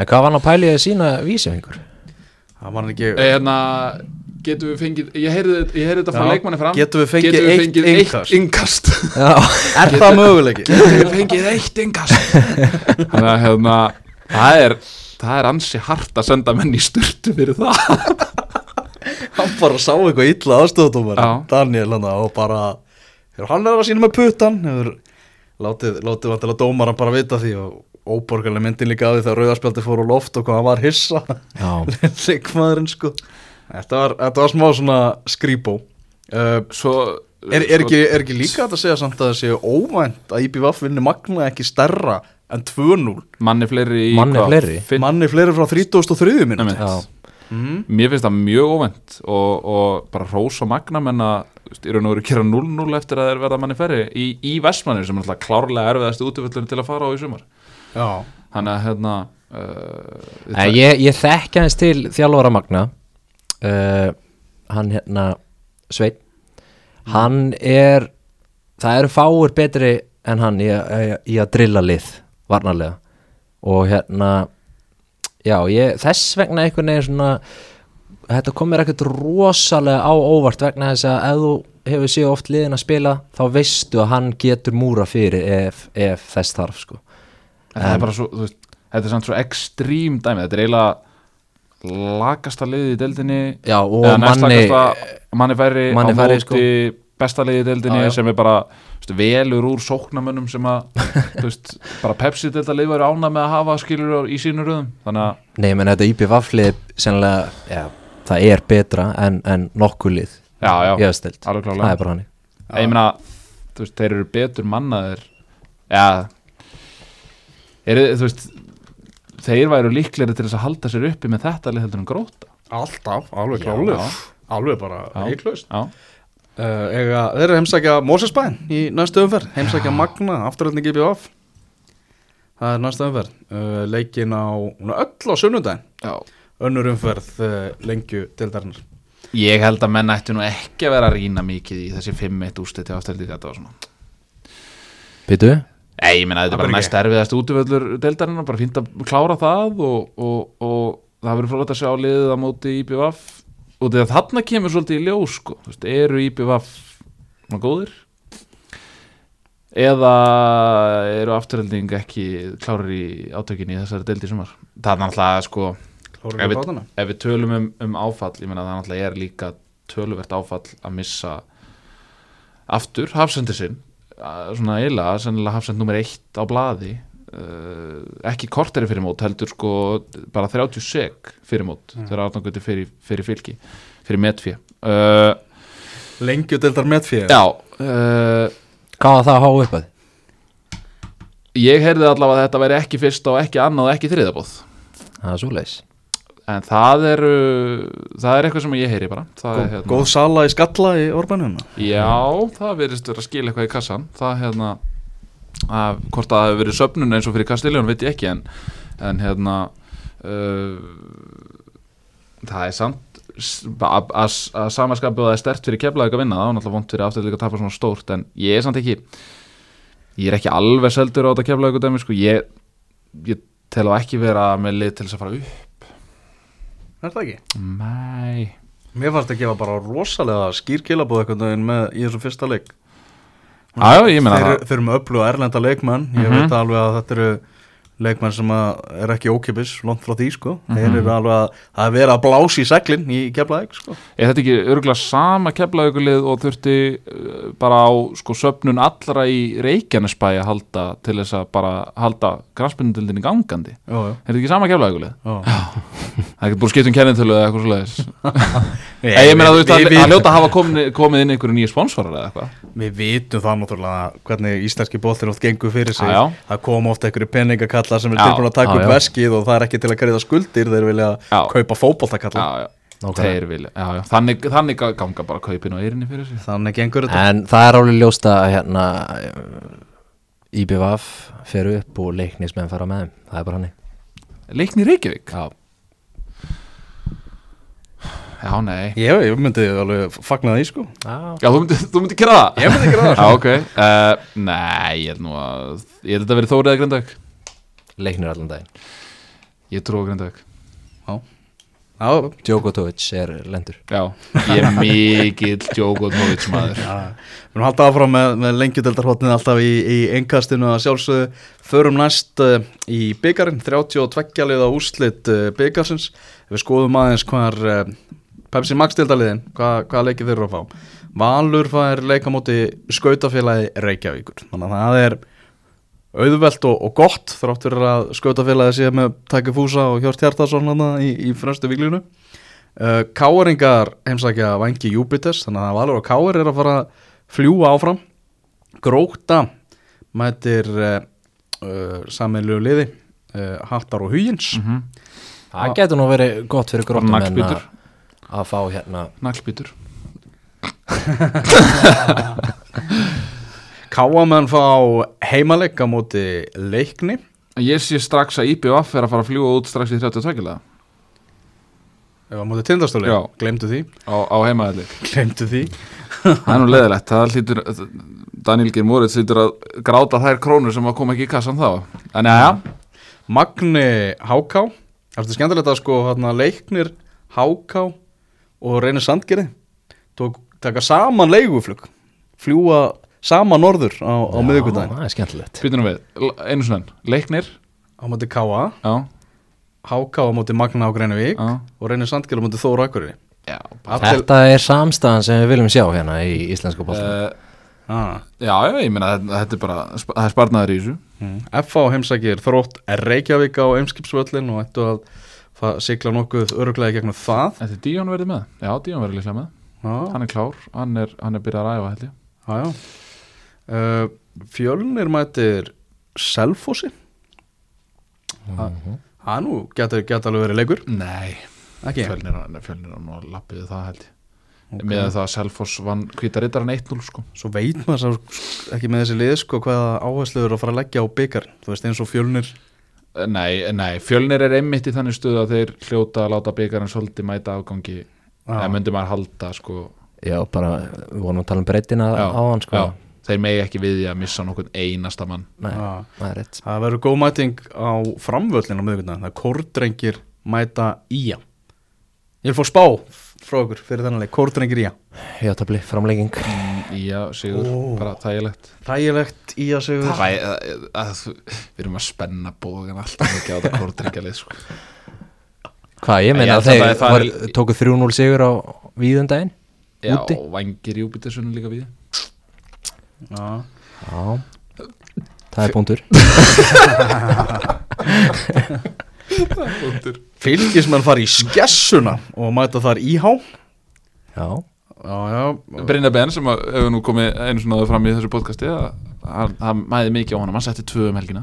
hann hann getum við fengið Ég heyrði, ég heyrði þetta frá leikmanni fram. Getum við fengið Getum við eitt fengið eitt innkast? Já, Er það möguleiki? Getum við fengið eitt innkast? Þannig að hérna Það er, það er ansi hart að senda menn í styrtu fyrir það. Hann bara sá eitthvað illa aðstofadómar Já. Daniel hann og bara hann er að sína með puttan hefur látið, látið vantilega dómaran bara vita því? Og óborgarlega myndin líka að því þegar rauðarspjaldi fór á loft og hvað hann var hissa. Leikmaðurinn sko Þetta var, þetta var smá svona skrýbó uh, Svo Er, er, ekki, er ekki líka að segja samt að það sé óvænt að IBVF vinni Magna ekki stærra en 2-0 manni fleiri í Manni fleiri? finn- manni fleiri frá 33 minn Einmitt. já, mm. Mér finnst það mjög óvænt og, og bara hrós og magna menn að þú veist, í raun og veru gera 0-0 eftir að þeir verða manni ferri í, í Vestmannir sem er alltaf klárlega erfiðast útvöldurinn til að fara á í sumar. Já, Þannig að hérna uh, Nei, ég, ég þekki hans til þjálfara Magna uh, hann hérna Sveinn hann er það eru fáir betri en hann í, í, í að drilla lið varnarlega. Og hérna já, ég, þess vegna einhvern veginn svona þetta komir ekkert rosalega á óvart vegna þess að ef þú hefur séð oft liðin að spila þá veistu að hann getur múra fyrir ef, ef þess þarf sko. En það er bara svo, veist, þetta er samt svo ekstrím dæmi, þetta er eiginlega lagasta liðið í deildinni já, og manni manni færri manni á færri, móti besta liði í deildinni Já, já. sem er bara veist, velur úr sóknamönnum sem að veist, bara Pepsi deilda lið væri ána með að hafa skilur í sínu röðum. Nei, menn þetta IPVF-lið sennilega, já, það er betra en, en nokkuð lið já, já, í öðstild, alveg það klálega er bara hann ég meina, þú veist, þeir eru betur mannaðir. Já. Er, þú veist þeir væru líklegri til þess að halda sér uppi með þetta lið heldur en gróta Alltaf, alveg Já, klálega já. Alveg bara Já. heiklaust. Já, uh, eiga, Þeir eru heimsækja Mósesbæn í næstu umferð. Heimsækja Magna, afturhaldning IBF Það er næstu umferð. Uh, Leikin á, öll á sunnudaginn. Já. Önnur umferð uh, lengju deildarinnar. Ég held að menn ættu nú ekki að vera að rýna mikið í þessi 5-1 ústið til afstældið þetta og svona. Býtu? Nei, ég meina þetta er bara næst erfiðast útvöllur deildarinn bara fínt að klára það og, og, og það verður frólægt að sjá liðið á móti IBVF og þegar þarna kemur svolítið í ljós sko, þú veist, eru IBVF svona góðir? Eða eru afturhelding ekki klárir í átökinni í þessari deildi sumar? Það er náttúrulega sko Ef við ef við tölum um, um áfall ég meina það náttúrulega er líka töluvert áfall að missa aftur hafsendir sinn svona eiginlega, sennilega hafsend nummer eitt á blaði uh, ekki korteri fyrir mót heldur sko bara 30 sek fyrir mót þegar Arnangöti fyrir, fyrir fylki fyrir metfi uh, Lengju deildar með fyrir já uh, Hvað var það að há upp að? ég heyrði allavega að þetta væri ekki fyrst og ekki annað og ekki þriðabóð Það er svo leis en það er það er eitthvað sem ég heyri bara. Það er, hérna, Góð sala í skalla í orbanum Já, það verðist vera að skila eitthvað í kassan Það hérna að, Hvort það hefur verið söfnun eins og fyrir Kastiljón veit ég ekki en, en hérna uh, Það er samt að, að, að það er stert fyrir keflaðið að vinna það var náttúrulega vont fyrir afturleika að tapa svona stórt en ég er samt ekki ég er ekki alveg seldur á þetta keflaðið dæmi sko. ég, ég tel á ekki vera með lið til þess að fara upp Er það ekki? Nei Mér fannst að gefa bara rosalega skýrkilabóð eitthvað með í þessum fyrsta leik Já, já, ég meina það. þeir eru með öllu og erlenda leikmenn Ég Mhm. veit alveg að þetta eru leikmenn sem að er ekki ókipis langt frá því sko Mhm. Þeir eru alveg að það er verið að blási í seglin í keflaðik sko Er þetta ekki örgulega sama keflaugulið og þurfti uh, bara á sko söpnun allra í Reykjanesbæ að halda til þess að bara halda granspindildinni gangandi? Já, já, Er þetta ekki sama keflaugulið? já. Það er ekki búin skipt um kennintölu eða eitthvað. Nei, Ég meina þú veist að að við, hljóta að hafa komið, komið inn einhverju nýju sponsorar eða eitthvað. við vitum það náttúrulega hvernig íslenski bóttir oft gengur fyrir sig Það peningakallar sem er tilbúin að taka upp veskið og það er ekki til að greiða skuldir Þeir vilja Já. kaupa já, já. Þannig, þannig ganga bara kaupin og eirinni fyrir sig. Þannig gengur þetta En það er alveg ljóst að hérna IBVF fer upp og leiknismenn fara með þeim Það er bara hann Leikni í Reykjavík? Já, Já, nei. Ég, ég myndi alveg fagna því sko já. Já, þú myndir þú myndi gera það? Ég myndi gera það Já, ok. Uh, nei, ég held nú að, ég held að verið Þórið eða Grindavík. Leiknir allan daginn. Ég trú á Grindavík. Já, Djokotovic er lendur. Já, ég er mikill Djokovic maður. Já, við erum haldið áfram með, með lengjudeldarhóttnið alltaf í, í einkastinu að sjálfsögðu förum næst uh, í byggarinn 32 liða úrslit uh, byggarsins við skoðum aðeins hvar uh, Pepsi Max dildaliðin, hvað, hvað leikið þeir eru að fá. Valur fær leika móti skautafélagi Reykjavíkur. Þannig að það er auðvelt og, og gott þrátt fyrir að skautafélagi sé með Taki Fúsa og Hjort Hjartarsson hana í, í fremstu viklinu uh, Káringar heimsækja vangi Júpiters þannig að Valur og Káir er að fara að fljúa áfram. Gróta mætir uh, uh, sammeilegu liði uh, Hattar og Huyins mm -hmm. Það getur nú verið gott fyrir en Naglbítur. að að fá hérna Naglbítur Káamenn fá heimaleg á móti leikni. Ég sé strax að IBF er að fara að fljúa út strax í 32 lega á móti tindastóli, Já. glemdu því. Á, á heimaðalli glemdu því. Það er nú leðilegt, það hlýtur Daniel Geir Moritz hlýtur að gráta þær krónur sem að koma ekki í kassan þá. En já, Magni Háká Það er skemmtilegt að sko hérna, leiknir Háká og reynir Sandgeri tók taka saman leiguflug fljúa saman norður á, á miðvikudaginn. Það er skemmtilegt. Býtum við, einu svona. Leiknir, á móti Káa, já, Háká á móti Magna á Greinivík já. og reynir Sandgeri á móti Þóra Akureyri. Já, Allir- Þetta er samstæðan sem við viljum sjá hérna í íslensku bólta uh, ah. já, já, ég meina þetta, þetta er bara, sp- það er sparnaður í þessu. Mm. FH heimsækir þrótt Reykjavík á Eimskipsvöllin og ættu að fa- sigla nokkuð öruglega gegnum það. Þetta er Díón verið með, já, Díón verið líklega með. Já, Hann er klár, hann er, hann er byrjað að ræfa held ég. Já, já. Uh, Fjölnir mætir Selfossi. Það nú getur, getur alveg verið leikur. Nei, Ekki? fjölnir, fjölnir að lappiði það held ég. Ok. Með það að Selfoss vann hvíta rittaran 1-0 sko. Svo veit maður svo, ekki með þessi lið sko hvaða áherslu eru að fara að leggja á byggar Þú veist eins og Fjölnir. Eh, Nei, nei, fjölnir er einmitt í þannig stuð að þeir hljóta að láta byggarinn svolítið mæta afgangi. Eða myndi maður halda sko. Já, bara, við vorum að tala um breytina á hann sko. Já, þeir megi ekki við því að missa nokkurn einasta mann. Nei, Já. það er rétt. Það verður góð mæting á framvöllin á miðvikuna Það er kórdrengir mæta ía. Ég vil fá spá frá okkur fyrir þennan leik. Kórdrengir ía. Já, tabli, framlegging. Já, sigur, Ó. bara þægilegt. Þægilegt ía sigur Ræ, að, að, Við erum að spenna bógan alltaf ekki á þetta kórdrengjalið sko. Hvað, ég held að að þeir það er- það var, er- tóku 3-0 sigur á víðundaginn? Já, Úti? vangir Júpitersunum líka við Já. Já, það er punktur. Fylgismenn fara í skessuna og mæta þar íhá Já, Já, já. Brynja Ben sem að- hefur nú komið einu svona fram í þessu podcasti að hann, hann mæði mikið á honum, hann setti tvö um helgina.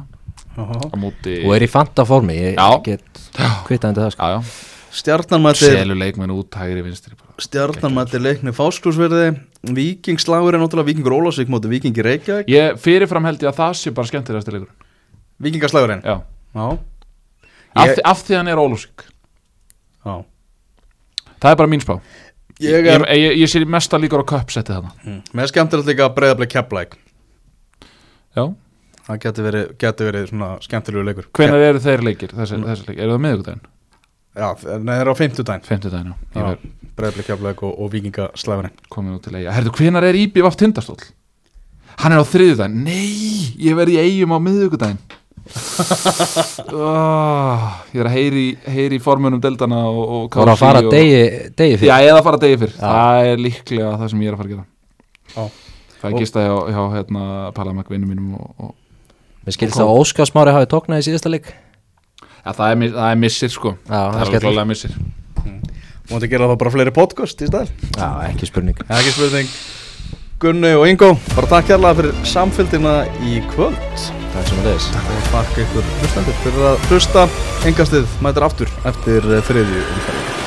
Já. á móti og er í fanta formi. Ég Já. get kvitað undir það sko. Já, já, Stjarnan mætir selur leikmenn út hægri vinstri mætir leikni fásklúsverði Víkingslágur er náttúrulega Víkingur Ólásvík móti Víkingi Reykjavík. Ég fyrirfram held ég að það sé bara skemmtilegast leikur Víkingaslagurinn? Já, Já. Af, Ég- því, af því hann er ólusík Já. Það er bara mín spá. Ég er ég, ég sé mesta líkur á köpsetti þarna. Mm. Með skemmtilegt líka að breyða bleið kepplæk Já, Það getur verið, verið svona skemmtilegu leikur. Hvenær eru þeir leikir, þessi, þessi leikir, eru það miðvikudaginn? Já, nei, það er á fimmtudaginn. Femtudaginn, já, ég verð Breyða bleið kepplæk og, og Víkingaslagurinn. komið út til eiga Herðu, hvenær er Íbjöf af tindastól? Hann er á þriðudaginn Nei, ég verð í eigum á miðvikudaginn. Oh, Ég er að heyri, heyri í formunum deildana og, og Það voru að fara og, degi, degi fyrir Já, eða fara degi fyrr. Já. Það er líklega það sem ég er að fara að gera. Já. Það er Og- gista hjá, hjá hérna, Palamak vinnum mínum og, og, Mér skilst að Óskar Smári hafi tóknað í síðasta leik ja, það, er, það er missir sko. Já, það Það er klálega missir. Móti gera það bara fleiri podcast í stæð Já, ekki spurning. Ekki spurning. Gunni og Ingo, bara takk hérlega fyrir samfélgina í kvöld. Takk sem að leiðis og takk ykkur hlustendur fyrir að hlusta. Engastið mætir aftur eftir þriðju umfæðinu